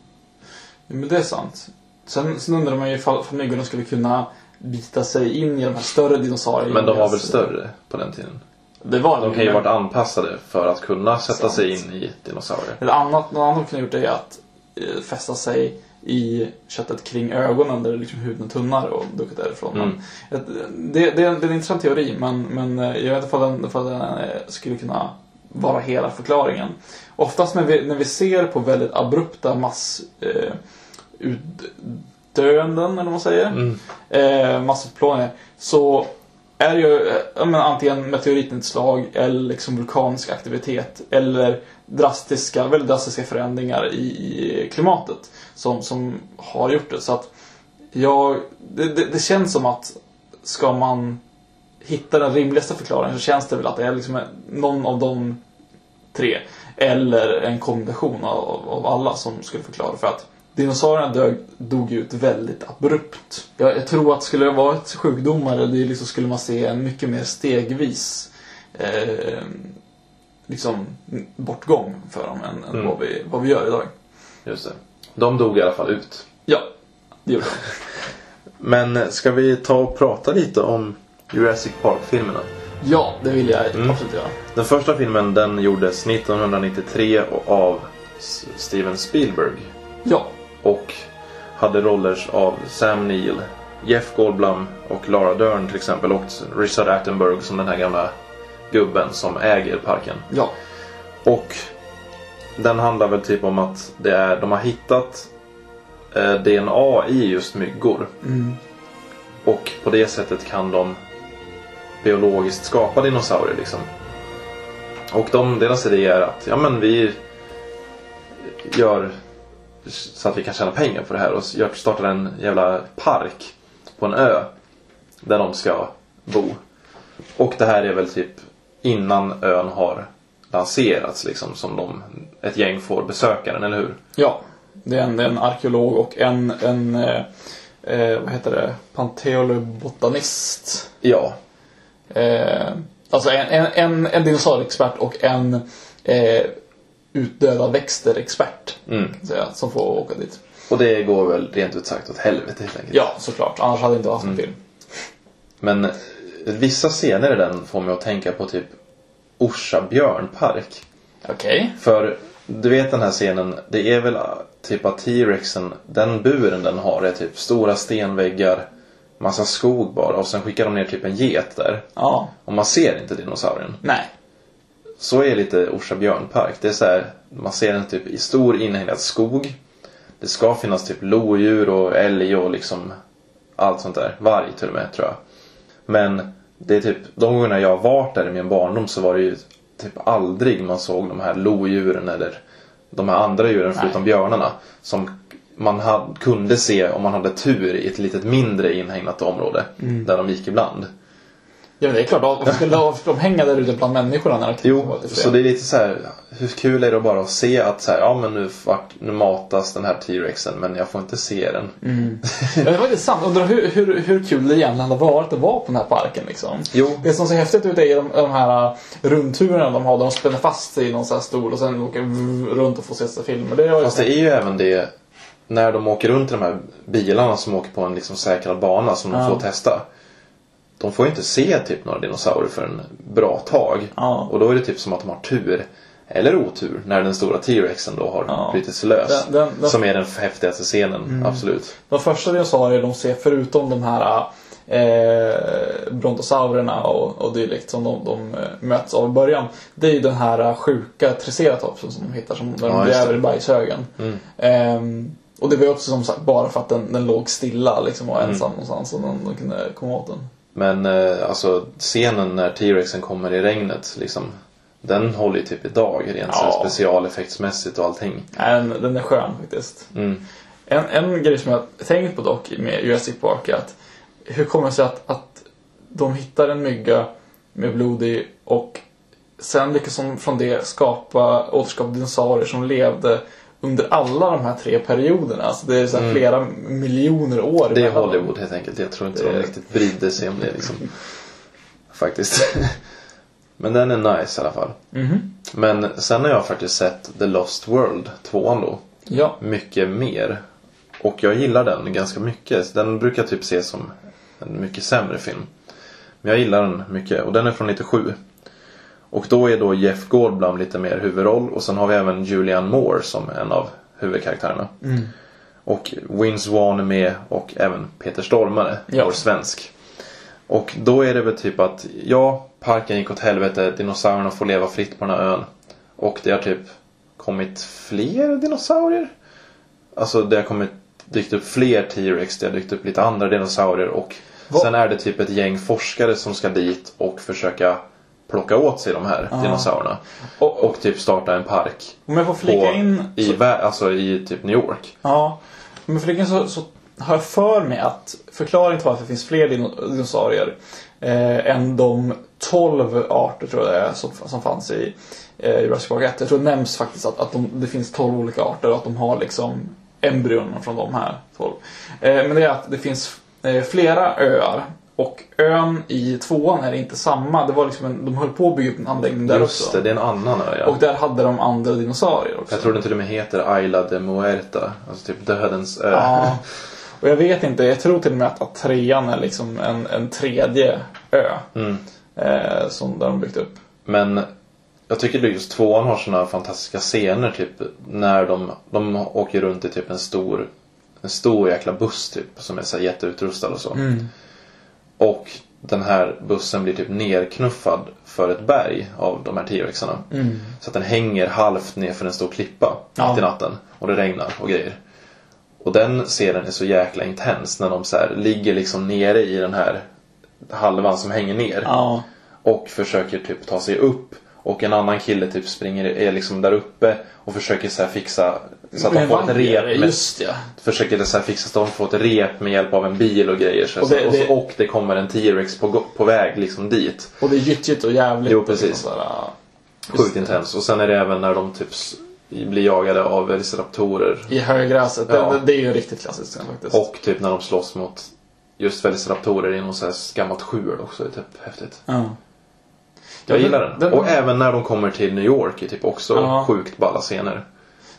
men det är sant. Sen, sen undrar man ju ifall, myggorna skulle kunna bita sig in i de här större dinosaurierna. Men de var väl större på den tiden? Det var De kan ju men- varit anpassade för att kunna sätta Sant. sig in i dinosaurier. Ett annat, något annat de kunde gjort är att eh, fästa sig i köttet kring ögonen där liksom huden är tunnare och ducka därifrån. Mm. Men, ett- det, det, är en- det är en intressant teori men, men eh, jag vet inte ifall den, den eh, skulle kunna vara hela förklaringen. Oftast när vi, när vi ser på väldigt abrupta mass eh, eller vad man säger, Mm. eh, massutplåningar, så är ju eh, menar, antingen meteoritnedslag eller liksom vulkanisk aktivitet eller drastiska, väldigt drastiska förändringar i, i klimatet som, som har gjort det. Så att jag, det, det, det känns som att ska man hitta den rimligaste förklaringen så känns det väl att det är liksom någon av de tre. Eller en kombination av, av alla som skulle förklara. För att dinosaurierna dög, dog ut väldigt abrupt. Jag, jag tror att skulle det vara ett sjukdomar, det liksom skulle man se en mycket mer stegvis eh, liksom bortgång för dem än, än Mm. vad, vi, vad vi gör idag. Just det. De dog i alla fall ut. Ja, det gjorde de. Men ska vi ta och prata lite om Jurassic Park-filmerna? Ja, det vill jag Mm. absolut göra. Den första filmen den gjordes 1993 av Steven Spielberg. Ja, Och hade roller av Sam Neill, Jeff Goldblum och Laura Dern till exempel. Och Richard Attenborough som den här gamla gubben som äger parken. ja, Och den handlar väl typ om att det är, de har hittat eh, DNA i just myggor. mm, Och på det sättet kan de biologiskt skapa dinosaurier liksom. Och de, deras idé är att ja, men vi gör så att vi kan tjäna pengar på det här och gör- startar en jävla park på en ö. där de ska bo. Och det här är väl typ innan ön har lanserats liksom som de, ett gäng får besöka den, eller hur? Ja, det är en, det är en arkeolog och en, en eh, eh, vad heter det, paleobotanist. Ja, Eh, alltså en, en, en, en dinosaurieexpert och en eh, utdöda växter-expert. Mm. Säga, som får åka dit. och det går väl rent ut sagt åt helvete helt enkelt. Ja, såklart. Annars hade det inte varit en Mm. film. Men eh, vissa scener i den får mig att tänka på typ Orsa björnpark. Okej. För du vet den här scenen, det är väl ah, typ att T-rexen, den buren den har är typ stora stenväggar, massa skog bara och sen skickar de ner typ en get där. Ja. Och man ser inte dinosaurien. Nej. Så är lite Orsa björnpark. Det är så här, man ser den typ i stor inhägnad skog. Det ska finnas typ lodjur och älg och liksom allt sånt där. Varg till och med tror jag. Men det är typ, de gångerna jag har varit där i min barndom så var det ju typ aldrig man såg de här lodjuren eller de här andra djuren förutom björnarna. Som man hade, kunde se om man hade tur i ett litet mindre inhägnat område. Där de gick ibland. Ja, det är klart. Varför skulle de hänga där ute bland människorna när det Jo, så det är lite så här. Hur kul är det bara att se att så här, ja men nu, nu matas den här T-rexen men jag får inte se den. Ja, det var lite sant. Undrar hur, hur, hur kul det egentligen hade varit att vara på den här parken liksom. Jo. Det som ser häftigt ut är de, de här uh, rundturerna de har där de spänner fast sig i någon sån här stol och sen åker runt och får se sig filmer. Det Fast det är ju även det när de åker runt i de här bilarna som åker på en liksom säkrad bana som de Ja. får testa. De får ju inte se typ några dinosaurier för en bra tag. Ja. Och då är det typ som att de har tur. Eller otur när den stora T-rexen då har Ja. brutit sig lös. Den- den- den- Som är den häftigaste scenen, absolut. De första dinosaurier de ser förutom de här eh, brontosaurierna och, och dylikt som de, de eh, möts av i början. Det är ju den här eh, sjuka triceratopsen som de hittar som när de Ja, gräver i bajshögen. Mm. Ehm, och det var ju också som sagt bara för att den, den låg stilla liksom och Mm. ensam någonstans och de, de kunde komma åt den. Men eh, alltså scenen när T-rexen kommer i regnet liksom. Den håller ju typ idag rent Ja. specialeffektsmässigt och allting. Nej, den, den är skön faktiskt. Mm. En, en grej som jag tänkt på dock med Jurassic Park är att hur kommer det sig att, att de hittar en mygga med blod i och sen lyckas de från det skapa, återskapa dinosaurier som levde under alla de här tre perioderna. Alltså det är så här flera miljoner år Mm. Det är. Hollywood helt enkelt. Jag tror inte de Det- riktigt brydde sig om det liksom. Faktiskt. Men den är nice i alla fall. Mhm. Men sen har jag faktiskt sett The Lost World, tvåan då. Ja. Mycket mer. Och jag gillar den ganska mycket. Den brukar typ se som en mycket sämre film. Men jag gillar den mycket och den är från 97. Och då är då Jeff Goldblum lite mer huvudroll och sen har vi även Julianne Moore som en av huvudkaraktärerna. Och Vince Vaughn är med och även Peter Stormare, Ja. vår svensk. Och då är det väl typ att, ja, parken gick åt helvete, dinosaurierna får leva fritt på den här ön. Och det har typ kommit fler dinosaurier. Alltså det har kommit, dykt upp fler T-Rex, det har dykt upp lite andra dinosaurier och Vad- sen är det typ ett gäng forskare som ska dit och försöka plocka åt sig de här dinosaurierna. Och, och typ starta en park. om jag får flika På, in... i, så- alltså i typ New York. Ja, men för det så, så har jag för mig att förklaringen till varför det finns fler dino- dinosaurier eh, än de 12 arter tror jag det är som, som fanns i eh, Jurassic Park 1. Jag tror det nämns faktiskt att, att de, det finns 12 olika arter och att de har liksom embryon från de här 12. Eh, men det är att det finns eh, flera öar och ön i tvåan är inte samma. Det var liksom en, de höll på att bygga upp en anläggning där Just också. det, det är en annan ö ja. Och där hade de andra dinosaurier också. Jag tror den till och med heter Ayla de Muerta. Alltså typ dödens ö. Ja. Och jag vet inte, jag tror till och med att, att trean är liksom en, en tredje ö. Mm. Eh, som där de byggt upp. Men jag tycker just tvåan har såna fantastiska scener typ när de, de åker runt i typ en stor en stor jäkla buss typ som är så jätteutrustad och så. Mm. Och den här bussen blir typ nerknuffad för ett berg av de här T-rexarna. Så att den hänger halvt ner för en stor klippa Ja. mitt i natten. Och det regnar och grejer. Och den scenen är så jäkla intens när de så här ligger liksom nere i den här halvan som hänger ner. Ja. Och försöker typ ta sig upp. Och en annan kille typ springer, är liksom där uppe och försöker så fixa Så att de får ett rep med, Just ja. försöker så här fixa så att de får ett rep med hjälp av en bil och grejer. Så, Och det- och, så, och det kommer en T-Rex på, på väg liksom dit. Och det är gyttjigt och jävligt. Jo, precis. liksom. Just Sjukt intens. Och sen är det även när de typ blir jagade av velociraptorer. I högräset. Ja. Det, det, är ju riktigt klassiskt faktiskt. Och typ när de slåss mot just velociraptorer i något så här gammalt skjul också. Det är typ häftigt. Ja. Jag Ja, gillar den. den- Och även när de kommer till New York är typ också Ja. sjukt balla scener.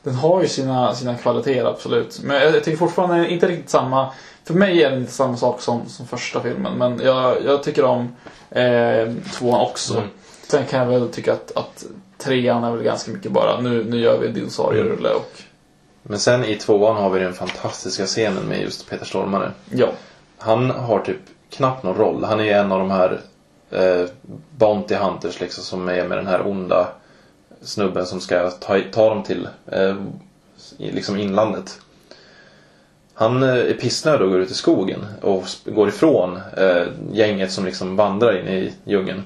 Den har ju sina, sina kvaliteter absolut. Men jag, jag tycker fortfarande inte riktigt samma. För mig är det inte samma sak som, som första filmen. Men jag, jag tycker om eh, tvåan också. Mm. Sen kan jag väl tycka att, att trean är väl ganska mycket bara nu, nu gör vi en dinosaurierulle och Men sen i tvåan har vi den fantastiska scenen med just Peter Stormare. ja. Han har typ knappt någon roll. Han är en av de här eh, Bounty Hunters liksom som är med den här onda snubben som ska ta, ta dem till eh, liksom inlandet. Han eh, är pissnödig och går ut i skogen och går ifrån eh, gänget som liksom vandrar in i djungeln.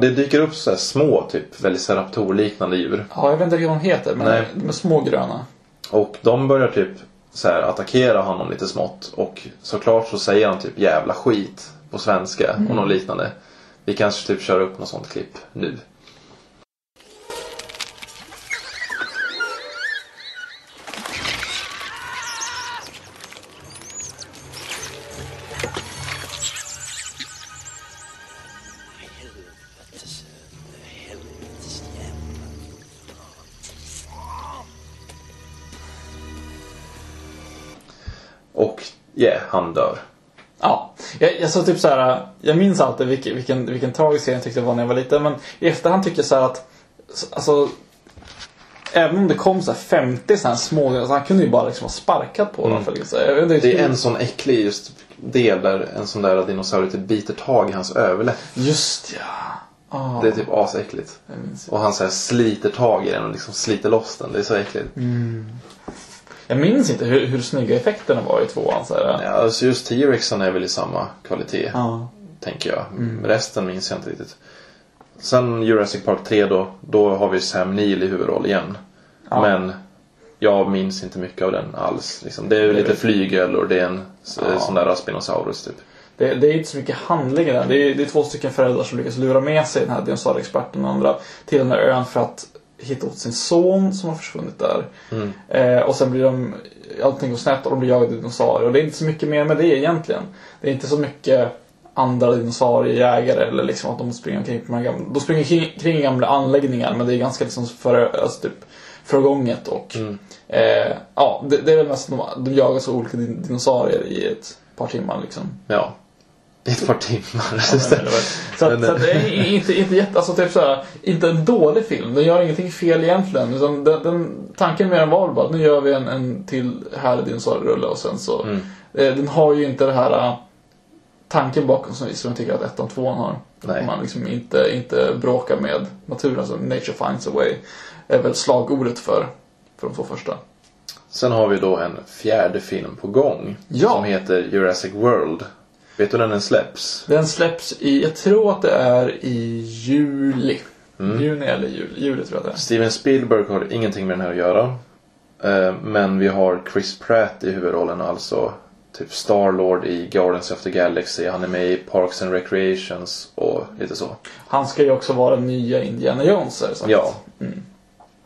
Det dyker upp så här små, typ Velociraptor-liknande djur. ja, jag vet inte vad de heter men Nej. de är små gröna. Och de börjar typ så här attackera honom lite smått. Och såklart så säger han typ jävla skit på svenska och något liknande. Vi kanske typ kör upp något sånt klipp nu. Och yeah, han dör. Ja, jag, jag så typ så här, jag minns alltid vilken, vilken, vilken tragisk scen jag tyckte det var när jag var liten. Men i efterhand tycker jag så här att, alltså, även om det kom så här 50 så här små, alltså han kunde ju bara liksom ha sparkat på dem. För liksom, jag vet inte, Mm. Det är en sån äcklig just del där en sån där dinosaurie typ biter tag i hans överläpp. Just ja. Ah, Det är typ asäckligt. Och han så här sliter tag i den och liksom sliter loss den. Det är så äckligt. Jag minns inte hur, hur snygga effekterna var i tvåan. Så här. Ja, alltså just T-Rexen är väl i samma kvalitet. Ja. Tänker jag. Resten minns jag inte riktigt. Sen Jurassic Park 3 då. Då har vi Sam Neill i huvudroll igen. Ja. Men jag minns inte mycket av den alls. Liksom. Det är ju lite flygel och det är en Ja. sån där Spinosaurus typ. Det, det är inte så mycket handling i den. Det är, det är två stycken föräldrar som lyckas lura med sig den här dinosaurieexperten och andra till den här ön för att hitta åt sin son som har försvunnit där. Mm. Eh, och sen blir de, allting går snett och de blir jagade dinosaurier. Och det är inte så mycket mer med det egentligen. Det är inte så mycket andra dinosauriejägare eller liksom att de springer omkring på de gamla, de springer kring, kring gamla anläggningar men det är ganska liksom för, alltså typ förgånget och Mm. eh, ja, det, det är väl mest att de, de jagas av olika din- dinosaurier i ett par timmar liksom. Ja. I ett par timmar. Så, att, Men, så att det är inte, inte jätte, alltså typ såhär, inte en dålig film. Den gör ingenting fel egentligen. Utan den, den, tanken med den var bara att nu gör vi en, en till härlig dinosaurierulle och sen så. Mm. Eh, den har ju inte det här eh, tanken bakom som, som jag tycker att ettan och tvåan har. Nej. Man liksom inte, inte bråkar med naturen, alltså nature finds a way. är väl slagordet för, för de två första. Sen har vi då en fjärde film på gång. Ja. Som heter Jurassic World. Vet du när den släpps? Den släpps i, jag tror att det är i juli. Mm. Juni eller juli, juli tror jag det är. Steven Spielberg har ingenting med den här att göra. Eh, Men vi har Chris Pratt i huvudrollen, alltså typ Star-Lord i Guardians of the Galaxy. Han är med i Parks and Recreations och lite så. Han ska ju också vara nya Indiana Jones är det sagt. Ja. Mm.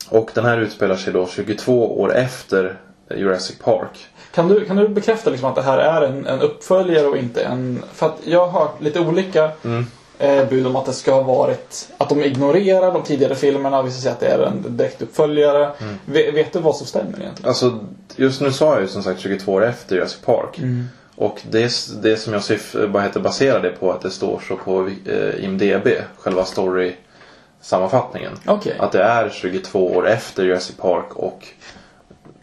Och den här utspelar sig då 22 år efter Jurassic Park. Kan du, kan du bekräfta liksom att det här är en, en uppföljare och inte en... För att jag har hört lite olika Mm. eh, bud om att det ska ha varit... Att de ignorerar de tidigare filmerna. Vissa säger att det är en direkt uppföljare. Mm. Ve- vet du vad som stämmer egentligen? Alltså, just nu sa jag ju som sagt 22 år efter Jurassic Park. Mm. Och det, det som jag syf- vad heter, baserar det på att det står så på eh, IMDB, själva story-sammanfattningen. Okej. Att det är 22 år efter Jurassic Park och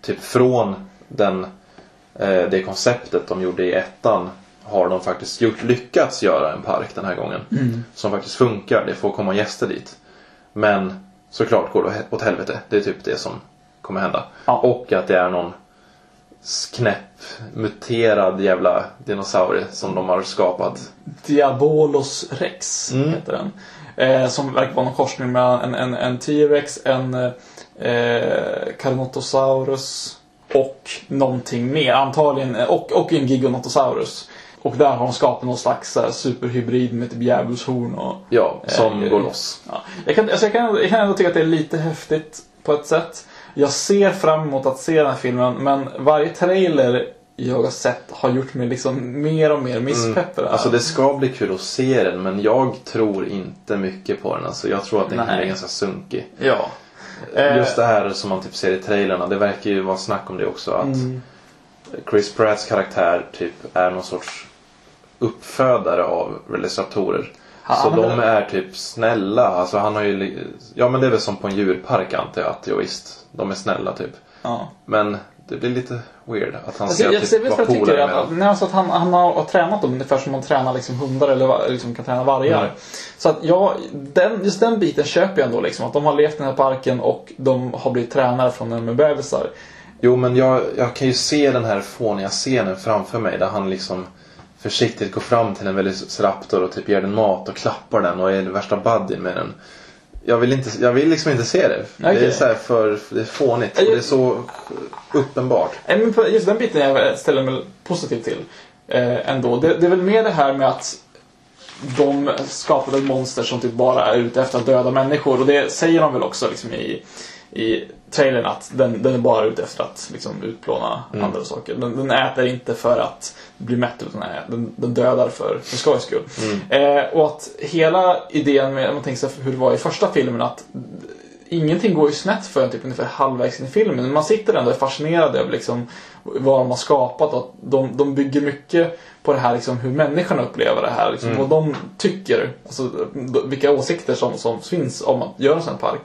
typ från den, eh, det konceptet de gjorde i ettan har de faktiskt gjort, lyckats göra en park den här gången. Mm. Som faktiskt funkar, det får komma gäster dit. Men såklart går det åt helvete. Det är typ det som kommer hända. Ja. Och att det är någon knäpp, muterad jävla dinosaurie som de har skapat. Diabolos Rex Mm. heter den. Eh, som verkar vara någon korsning mellan en, en, en T-Rex, en, eh, eh, Carnotosaurus och någonting mer. Antagligen, och, och en Gigantosaurus. Och där har de skapat någon slags här, superhybrid med typ djävulshorn och... Ja, som Eh, går loss. Ja. Jag, kan, alltså jag, kan, jag kan ändå tycka att det är lite häftigt på ett sätt. Jag ser fram emot att se den här filmen men varje trailer jag har sett har gjort mig liksom mer och mer misspeppad. Alltså det ska bli kul att se den men jag tror inte mycket på den. Alltså jag tror att den kan bli ganska sunkig. Ja. Eh, Just det här som man typ ser i trailerna, det verkar ju vara snack om det också. Att Mm. Chris Pratts karaktär typ är någon sorts uppfödare av Velociraptorer. Ja, så de är typ snälla. Alltså han har ju... Ja men det är väl som på en djurpark antar jag att jo, visst. De är snälla typ. Ja. Men det blir lite weird att han Alltså, jag, typ jag vet vad jag polare med att, nej, alltså att han, han har, har tränat dem ungefär som man tränar liksom hundar eller liksom kan träna vargar. Mm. Så att ja, den, just den biten köper jag ändå. Liksom, att de har levt i den här parken och de har blivit tränare från när de är bebisar. Jo men jag, jag kan ju se den här fåniga scenen framför mig där han liksom försiktigt går fram till en Velociraptor och typ ger den mat och klappar den och är värsta buddyn med den. Jag vill, inte, jag vill liksom inte se det. Det är så för, det är fånigt och det är så uppenbart. Men just den biten jag ställer mig positiv till. Eh, ändå. Det, det är väl mer det här med att de skapade monster som typ bara är ute efter att döda människor. Och det säger de väl också liksom i, i trailern att den, den är bara ute efter att liksom, utplåna andra saker. Den, den äter inte för att bli mätt utan den, den, dödar för, för skojs skull. Eh, och att hela idén med, om man tänker sig hur det var i första filmen, att ingenting går ju snett förrän typ ungefär halvvägs in i filmen. Men man sitter ändå och är fascinerad över liksom vad de har skapat och att de, de bygger mycket på det här liksom hur människorna upplever det här. Liksom, Vad de tycker, alltså vilka åsikter som, som finns om att göra en sån här park.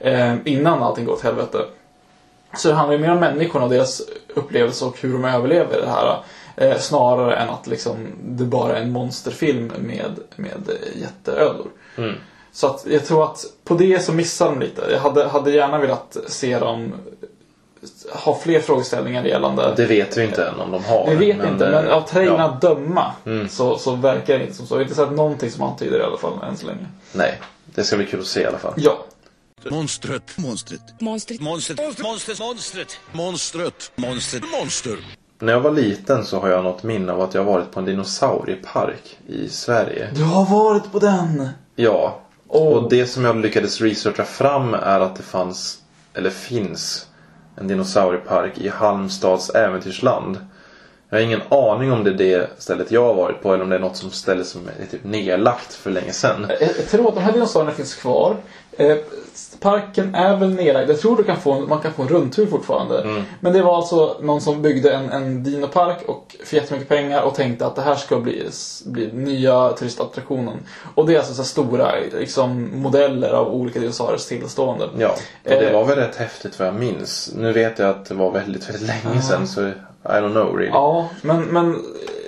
Eh, innan allting går åt helvete. Så det handlar ju mer om människorna och deras upplevelse och hur de överlever det här. Eh, snarare än att liksom, det bara är en monsterfilm med, med eh, jätteödlor. Mm. Så att jag tror att på det så missar de lite. Jag hade, hade gärna velat se dem ha fler frågeställningar gällande... Det vet vi inte än om de har. Vi vet inte, eh, men av trailerna att döma Mm. så, så verkar det inte som så. Jag har inte sett någonting som antyder det i alla fall än så länge. Nej, det ska bli kul att se i alla fall. Ja. Monstret. Monstret. Monstret. Monstret. Monstret. Monstret. Monstret. Monstret. Monster. När jag var liten så har jag något minne av att jag varit på en dinosauriepark i Sverige. Du har varit på den! Ja. Åh. Och det som jag lyckades researcha fram är att det fanns, eller finns, en dinosauriepark i Halmstads äventyrsland. Jag har ingen aning om det är det stället jag har varit på eller om det är något som ställe som är typ nedlagt för länge sedan. Jag, tror att de här dinosaurierna finns kvar. Eh, parken är väl nedlagd. Jag tror du kan få en, man kan få en rundtur fortfarande. Mm. Men det var alltså någon som byggde en, en dinopark och för jättemycket pengar och tänkte att det här ska bli, bli nya turistattraktionen. Och det är alltså så stora liksom, modeller av olika dinosauriers tillstående. Ja, och det Eh. var väl rätt häftigt vad jag minns. Nu vet jag att det var väldigt, väldigt länge sedan så i don't know really. Ja, men, men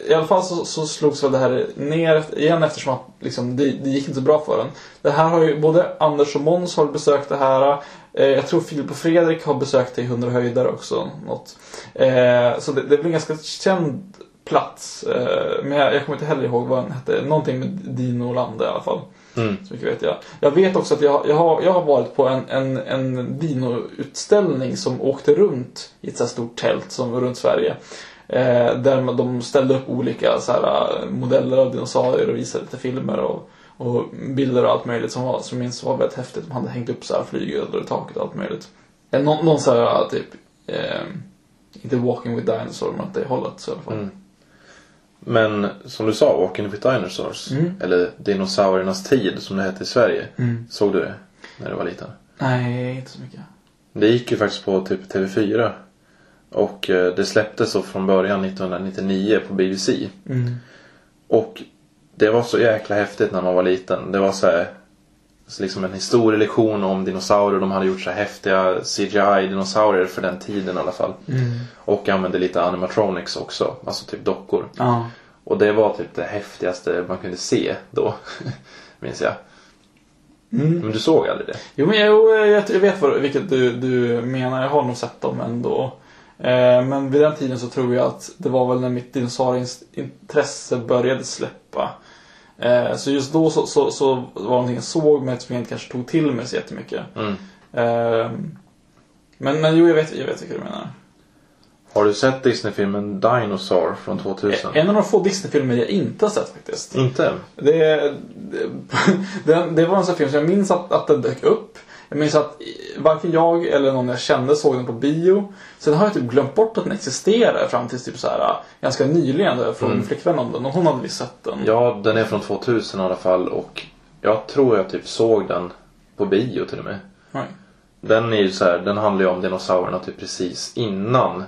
i alla fall så, så slogs väl det här ner igen eftersom att liksom, det, det gick inte så bra för den. Det här har ju både Anders och Måns har besökt det här. Eh, jag tror Filip och Fredrik har besökt det i 100 höjder också. Något. Eh, så det, det blir en ganska känd plats. Eh, men jag, jag kommer inte heller ihåg vad den hette. Någonting med Dino Lande i alla fall. Mm. Så mycket vet jag. Jag vet också att jag, jag, har, jag har varit på en, en, en dinoutställning som åkte runt i ett så stort tält som runt Sverige. Eh, där de ställde upp olika så här, eh, modeller av dinosaurier och visade lite filmer och, och bilder och allt möjligt som, var, som jag minns var väldigt häftigt. De hade hängt upp så här flygödlor i taket och allt möjligt. Eh, någon, någon så här typ, eh, inte Walking with Dinosaur men åt det hållet så i alla fall. Mm. Men som du sa, Walking with Dinosaurs. Mm. Eller Dinosauriernas tid som det hette i Sverige. Mm. Såg du det? När du var liten? Nej, inte så mycket. Det gick ju faktiskt på typ TV4. Och eh, det släpptes så från början 1999 på BBC. Mm. Och det var så jäkla häftigt när man var liten. Det var så här, liksom en historielektion om dinosaurier. De hade gjort så häftiga CGI-dinosaurier för den tiden i alla fall. Mm. Och använde lite animatronics också. Alltså typ dockor. Ja. Och det var typ det häftigaste man kunde se då. Minns jag. Mm. Men du såg aldrig det? Jo, men jag, jag, jag vet vad, vilket du, du menar. Jag har nog sett dem ändå. Eh, men vid den tiden så tror jag att det var väl när mitt dinosaurieintresse började släppa. Eh, så just då så, så, så var det någonting jag såg men som jag inte kanske tog till mig så jättemycket. Mm. Eh, Men, men jo, jag vet, jag vet vilka du menar. Har du sett Disney-filmen Dinosaur från 2000? En av de få Disney-filmer jag inte har sett faktiskt. Inte? Det, det, det, det var en sån film som jag minns att, att den dök upp. Jag minns att varken jag eller någon jag kände såg den på bio. Sen har jag typ glömt bort att den existerar fram till typ så här ganska nyligen. Där jag frågade min flickvän om den och hon hade visst sett den. Ja, den är från 2000 i alla fall och jag tror jag typ såg den på bio till och med. Nej. Den är ju så här, den handlar ju om dinosaurierna typ precis innan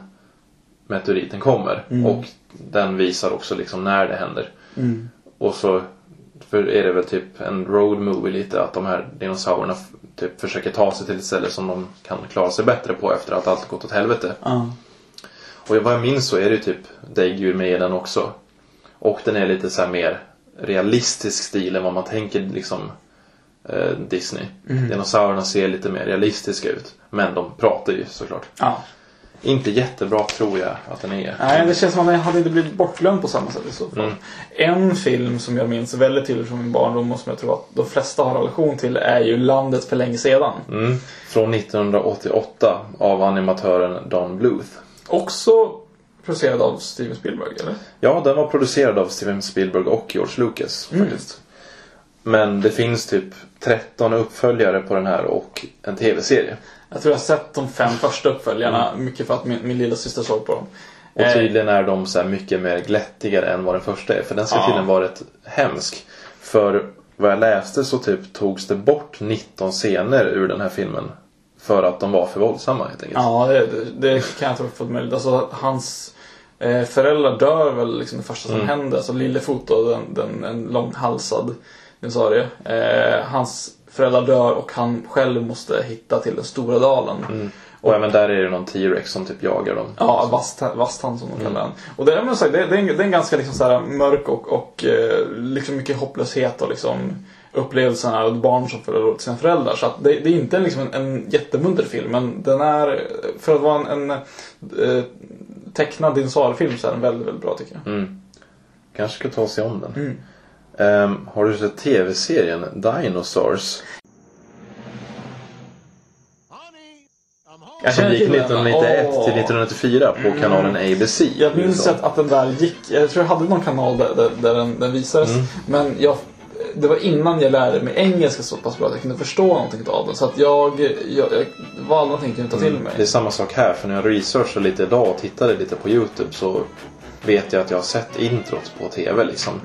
meteoriten kommer. Och den visar också liksom när det händer. Och så för är det väl typ en road movie lite att de här dinosaurierna typ försöker ta sig till ett ställe som de kan klara sig bättre på efter att allt gått åt helvete. Ja. Och vad jag minns så är det ju typ däggdjur med i den också. Och den är lite så här mer realistisk stil än vad man tänker liksom eh, Disney. Dinosaurierna ser lite mer realistiska ut. Men de pratar ju såklart. ja. Inte jättebra tror jag att den är. Nej, det känns som att den hade inte blivit bortglömd på samma sätt i så fall. Mm. En film som jag minns väldigt tydligt från min barndom och som jag tror att de flesta har relation till är ju Landet för länge sedan. Mm. Från 1988 av animatören Don Bluth. Också producerad av Steven Spielberg, eller? Ja, den var producerad av Steven Spielberg och George Lucas faktiskt. Men det finns typ 13 uppföljare på den här och en tv-serie. Jag tror jag har sett de fem första uppföljarna, mycket för att min, min lilla syster såg på dem. Och Eh, tydligen är de så mycket mer glättigare än vad den första är. För den ska Ja. tydligen vara rätt hemsk. För vad jag läste så typ togs det bort 19 scener ur den här filmen. För att de var för våldsamma helt enkelt. Ja, det, det, kan jag tro för möjligt. Alltså, hans eh, föräldrar dör väl liksom det första som Mm. händer. Alltså Lillefot då, den, den, en långhalsad dinosaurie. Eh, hans föräldrar dör och han själv måste hitta till den stora dalen. Och även där är det någon T-Rex som typ jagar dem. Ja, vast, vasthand som de kallar den. Och det är, men, så det, det, är en, det är en ganska liksom, så här, mörk och, och eh, liksom mycket hopplöshet och liksom upplevelserna av barn som förlorar sina föräldrar. Så det, det är inte liksom en, en jättemunter film, men den är, för att vara en, en eh, tecknad dinosauriefilm så är den väldigt, väldigt bra tycker jag. Mm. Kanske ska ta och se om den. Mm. Ehm, har du sett tv-serien Dinosaurs? Jag Som gick till den. 1991 Åh. till 1994 på kanalen ABC. Jag minns att, att den där gick, jag tror jag hade någon kanal där, där, där den, den visades. Mm. Men jag, det var innan jag lärde mig engelska så pass bra att jag kunde förstå någonting av den. Så att jag, jag, jag valde någonting jag kunde ta till mig. Mm. Det är samma sak här, för när jag researchade lite idag och tittade lite på YouTube så vet jag att jag har sett introt på TV liksom.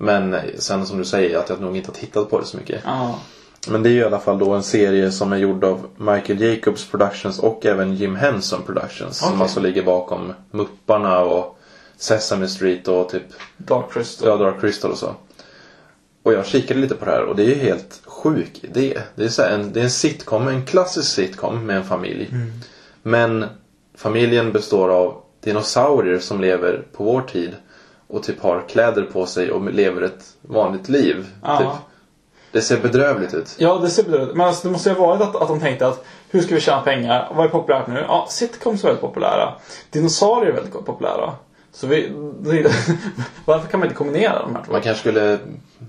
Mm. Men sen som du säger att jag nog inte har tittat på det så mycket. Ja. Men det är ju i alla fall då en serie som är gjord av Michael Jacobs Productions och även Jim Henson Productions. Som Okej. alltså ligger bakom Mupparna och Sesame Street och typ Dark Crystal. ja, Dark Crystal och så. Och jag kikade lite på det här och det är ju helt sjuk idé. Det är, så en, det är en sitcom, en klassisk sitcom med en familj. Men familjen består av dinosaurier som lever på vår tid och typ har kläder på sig och lever ett vanligt liv. Typ. Det ser bedrövligt ut. Ja, det ser bedrövligt ut. Men alltså, det måste ju ha varit att, att de tänkte att hur ska vi tjäna pengar? Vad är populärt nu? Ja, sitcoms är väldigt populära. Dinosaurier är väldigt populära. Så vi, varför kan man inte kombinera de här två? Man kanske skulle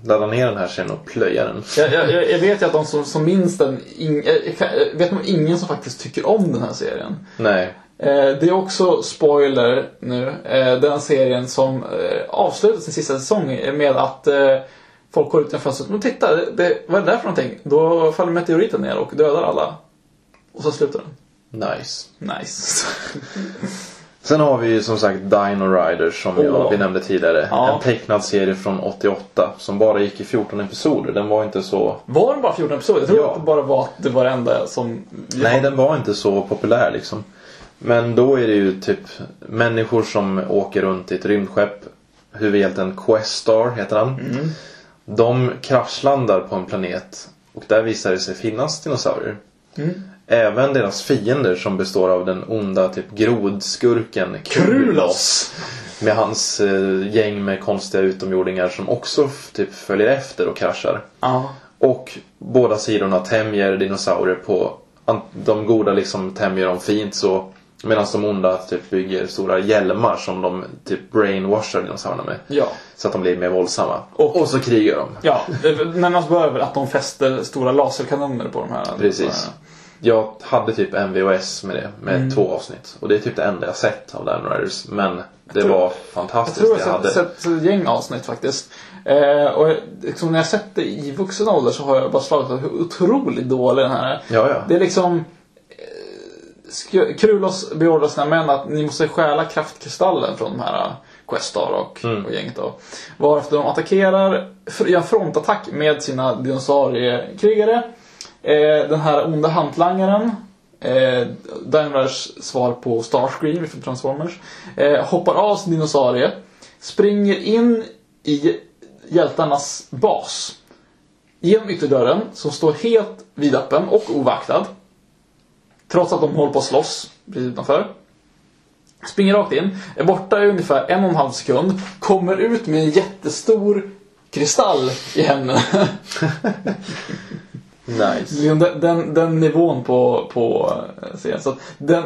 ladda ner den här sen och plöja den. Jag, jag, jag vet ju att de som, som minns den, ing, jag, jag vet nog ingen som faktiskt tycker om den här serien. Nej. Eh, det är också spoiler nu. Eh, den serien som eh, avslutar sin sista säsong med att eh, folk går ut genom fönstret. Men titta, det, det, vad är det där för någonting? Då faller meteoriten ner och dödar alla. Och så slutar den. Nice. Nice. Sen har vi ju som sagt Dino Riders som jag, Åh. vi nämnde tidigare. Ja. En tecknad serie från 88 som bara gick i 14 episoder. Den var inte så... Var det bara 14 episoder? Jag tror Ja. att det bara var att det var det enda som... Nej, den var inte så populär liksom. Men då är det ju typ människor som åker runt i ett rymdskepp. Huvudhjälten Questar heter han. Mm. De kraschlandar på en planet och där visar det sig finnas dinosaurier. Mm. Även deras fiender som består av den onda typ grodskurken Krulos! Med hans eh, gäng med konstiga utomjordingar som också typ följer efter och kraschar. Ja. Och båda sidorna tämjer dinosaurier på... De goda liksom tämjer dem fint så Medan de onda typ bygger stora hjälmar som de typ brainwashar dinosaurierna med. Ja. Så att de blir mer våldsamma. Och- Och, så krigar de. Ja, bör väl att de fäster stora laserkanoner på de här. Precis. jag hade typ en VHS med det, med Mm. två avsnitt. Och det är typ det enda jag sett av Dino Riders. Men det tror- var Jag fantastiskt. tror jag jag har hade... sett, ett gäng avsnitt faktiskt. Eh, och jag- liksom, när jag sett det i vuxen ålder så har jag bara slagit hur otroligt dålig den här är. Ja, ja. Det är liksom... Krulos beordrar sina män att ni måste stjäla kraftkristallen från de här eh, Questar och, Mm. och gänget då. Varefter de attackerar, gör en frontattack med sina dinosauriekrigare. Eh, den här onda hantlangaren Eh, Daimlers svar på Starscream från Transformers. Eh, hoppar av sin dinosaurie. Springer in i hjältarnas bas. Genom ytterdörren som står helt vidöppen och ovaktad. Trots att de håller på att slåss precis utanför. Springer rakt in, är borta i ungefär en och en halv sekund. Kommer ut med en jättestor kristall i händerna. Nice. Den, den, den nivån på, på eh, serien. Så den,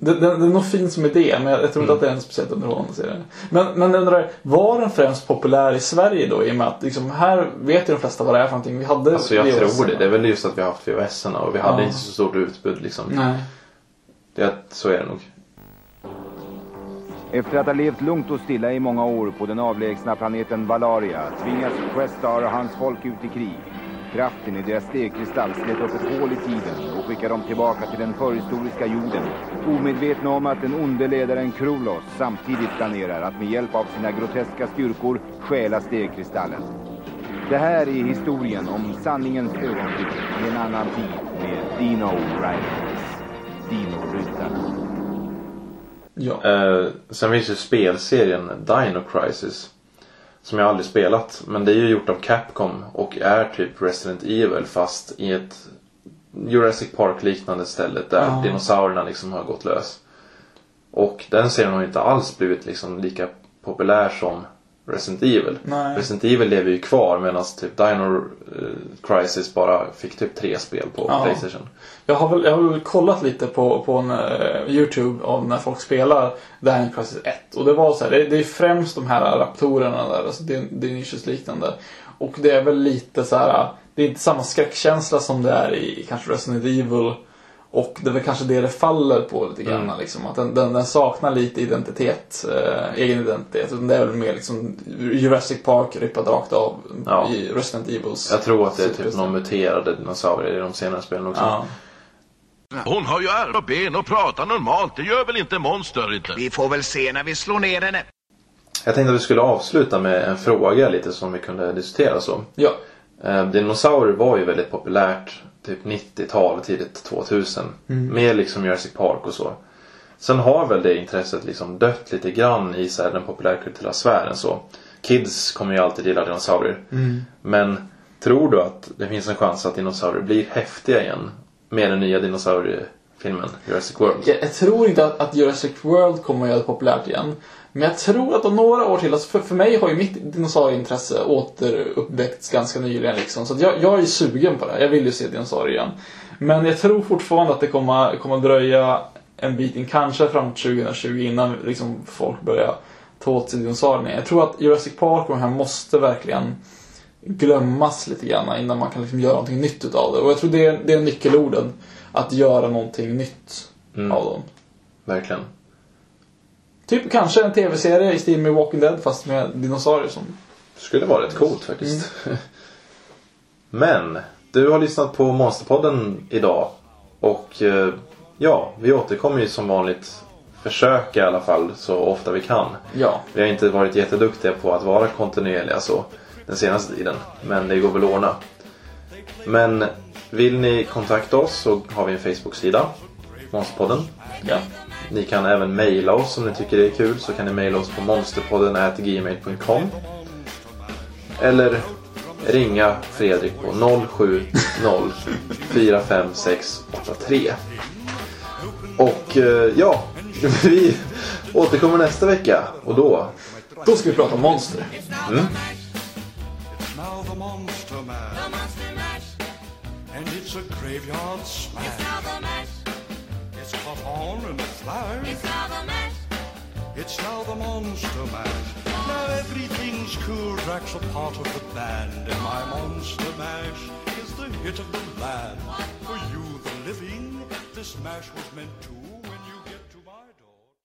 den, den, den är nog fin som idé, men jag, jag tror inte att det är en speciellt underhållande serie. Men, men jag undrar, var den främst populär i Sverige då? I och med att liksom, här vet ju de flesta vad det är för någonting. Vi hade Alltså jag VHS. tror det. Det är väl just att vi har haft VHS och vi hade Ja. inte så stort utbud liksom. Nej. Det, så är det nog. Efter att ha levt lugnt och stilla i många år på den avlägsna planeten Valaria tvingas Questar och hans folk ut i krig. Kraften i deras stegkristall slet upp ett hål i tiden och skickar dem tillbaka till den förhistoriska jorden. Omedvetna om att den onde ledaren Krolos samtidigt planerar att med hjälp av sina groteska styrkor stjäla stegkristallen. Det här är historien om sanningens ögonblick i en annan tid med Dino Riders. Dino-ryttarna. Ja. Eh, sen finns ju spelserien Dino Crisis. Som jag aldrig spelat. Men det är ju gjort av Capcom och är typ Resident Evil fast i ett Jurassic Park liknande ställe där Ja. dinosaurierna liksom har gått lös. Och den serien har ju inte alls blivit liksom lika populär som Resident Evil. Nej. Resident Evil lever ju kvar medan typ Dino eh, Crisis bara fick typ tre spel på Ja. Playstation. Jag har väl, jag har väl kollat lite på, på en, eh, Youtube av när folk spelar Daniel Crisis 1. Och det var så här, det, det är främst de här raptorerna där, alltså nischus liknande. Och det är väl lite så här, det är inte samma skräckkänsla som det är i kanske Resident Evil. Och det är väl kanske det det faller på lite grann. Mm. Liksom, att den, den, den saknar lite identitet, eh, egen identitet. Utan det är väl mer liksom Jurassic Park rippat rakt av Ja. i Resident Evils. Jag tror att det är typ någon muterade dinosaurier i de senare spelen också. Ja. Hon har ju armar och ben och pratar normalt. Det gör väl inte monster inte? Vi får väl se när vi slår ner henne. Jag tänkte att vi skulle avsluta med en fråga lite som vi kunde diskutera så. ja. Eh, dinosaurier var ju väldigt populärt typ 90-tal, tidigt 2000. Mer liksom Jurassic Park och så. Sen har väl det intresset liksom dött lite grann i så här, den populärkulturella sfären så. Kids kommer ju alltid gilla dinosaurier. Men tror du att det finns en chans att dinosaurier blir häftiga igen? Med den nya dinosauriefilmen Jurassic World? Jag, jag tror inte att, att Jurassic World kommer att göra det populärt igen. Men jag tror att om några år till, alltså för, för mig har ju mitt dinosaurieintresse återuppväckts ganska nyligen liksom. Så att jag, jag är ju sugen på det. Jag vill ju se dinosaurier igen. Men jag tror fortfarande att det kommer, kommer dröja en bit in, kanske fram till 2020 innan liksom folk börjar ta åt sig dinosaurierna. Jag tror att Jurassic Park och de här måste verkligen glömmas lite grann innan man kan liksom göra någonting nytt utav det. Och jag tror det är, det är nyckelorden. Att göra någonting nytt Mm. av dem. Verkligen. Typ kanske en tv-serie i stil med Walking Dead fast med dinosaurier som... Skulle vara rätt coolt faktiskt. Men, du har lyssnat på Monsterpodden idag. Och eh, ja, vi återkommer ju som vanligt. Försöka i alla fall så ofta vi kan. Ja. Vi har inte varit jätteduktiga på att vara kontinuerliga så den senaste tiden. Men det går väl att ordna. Men vill ni kontakta oss så har vi en Facebook-sida. Monsterpodden. ja. Ni kan även mejla oss om ni tycker det är kul så kan ni mejla oss på monsterpodden.gmail.com Eller ringa Fredrik på 070 45683 Och eh, ja, vi återkommer nästa vecka och då Då ska vi prata om monster. Now the Monster Mash. The Monster Mash. And it's a graveyard It's smash. Mash. It's caught a flash. It's now the mash. It's now the Monster Mash. Now everything's cool. Drax a part of the band. And my Monster Mash is the hit of the land. For you, the living this mash was meant to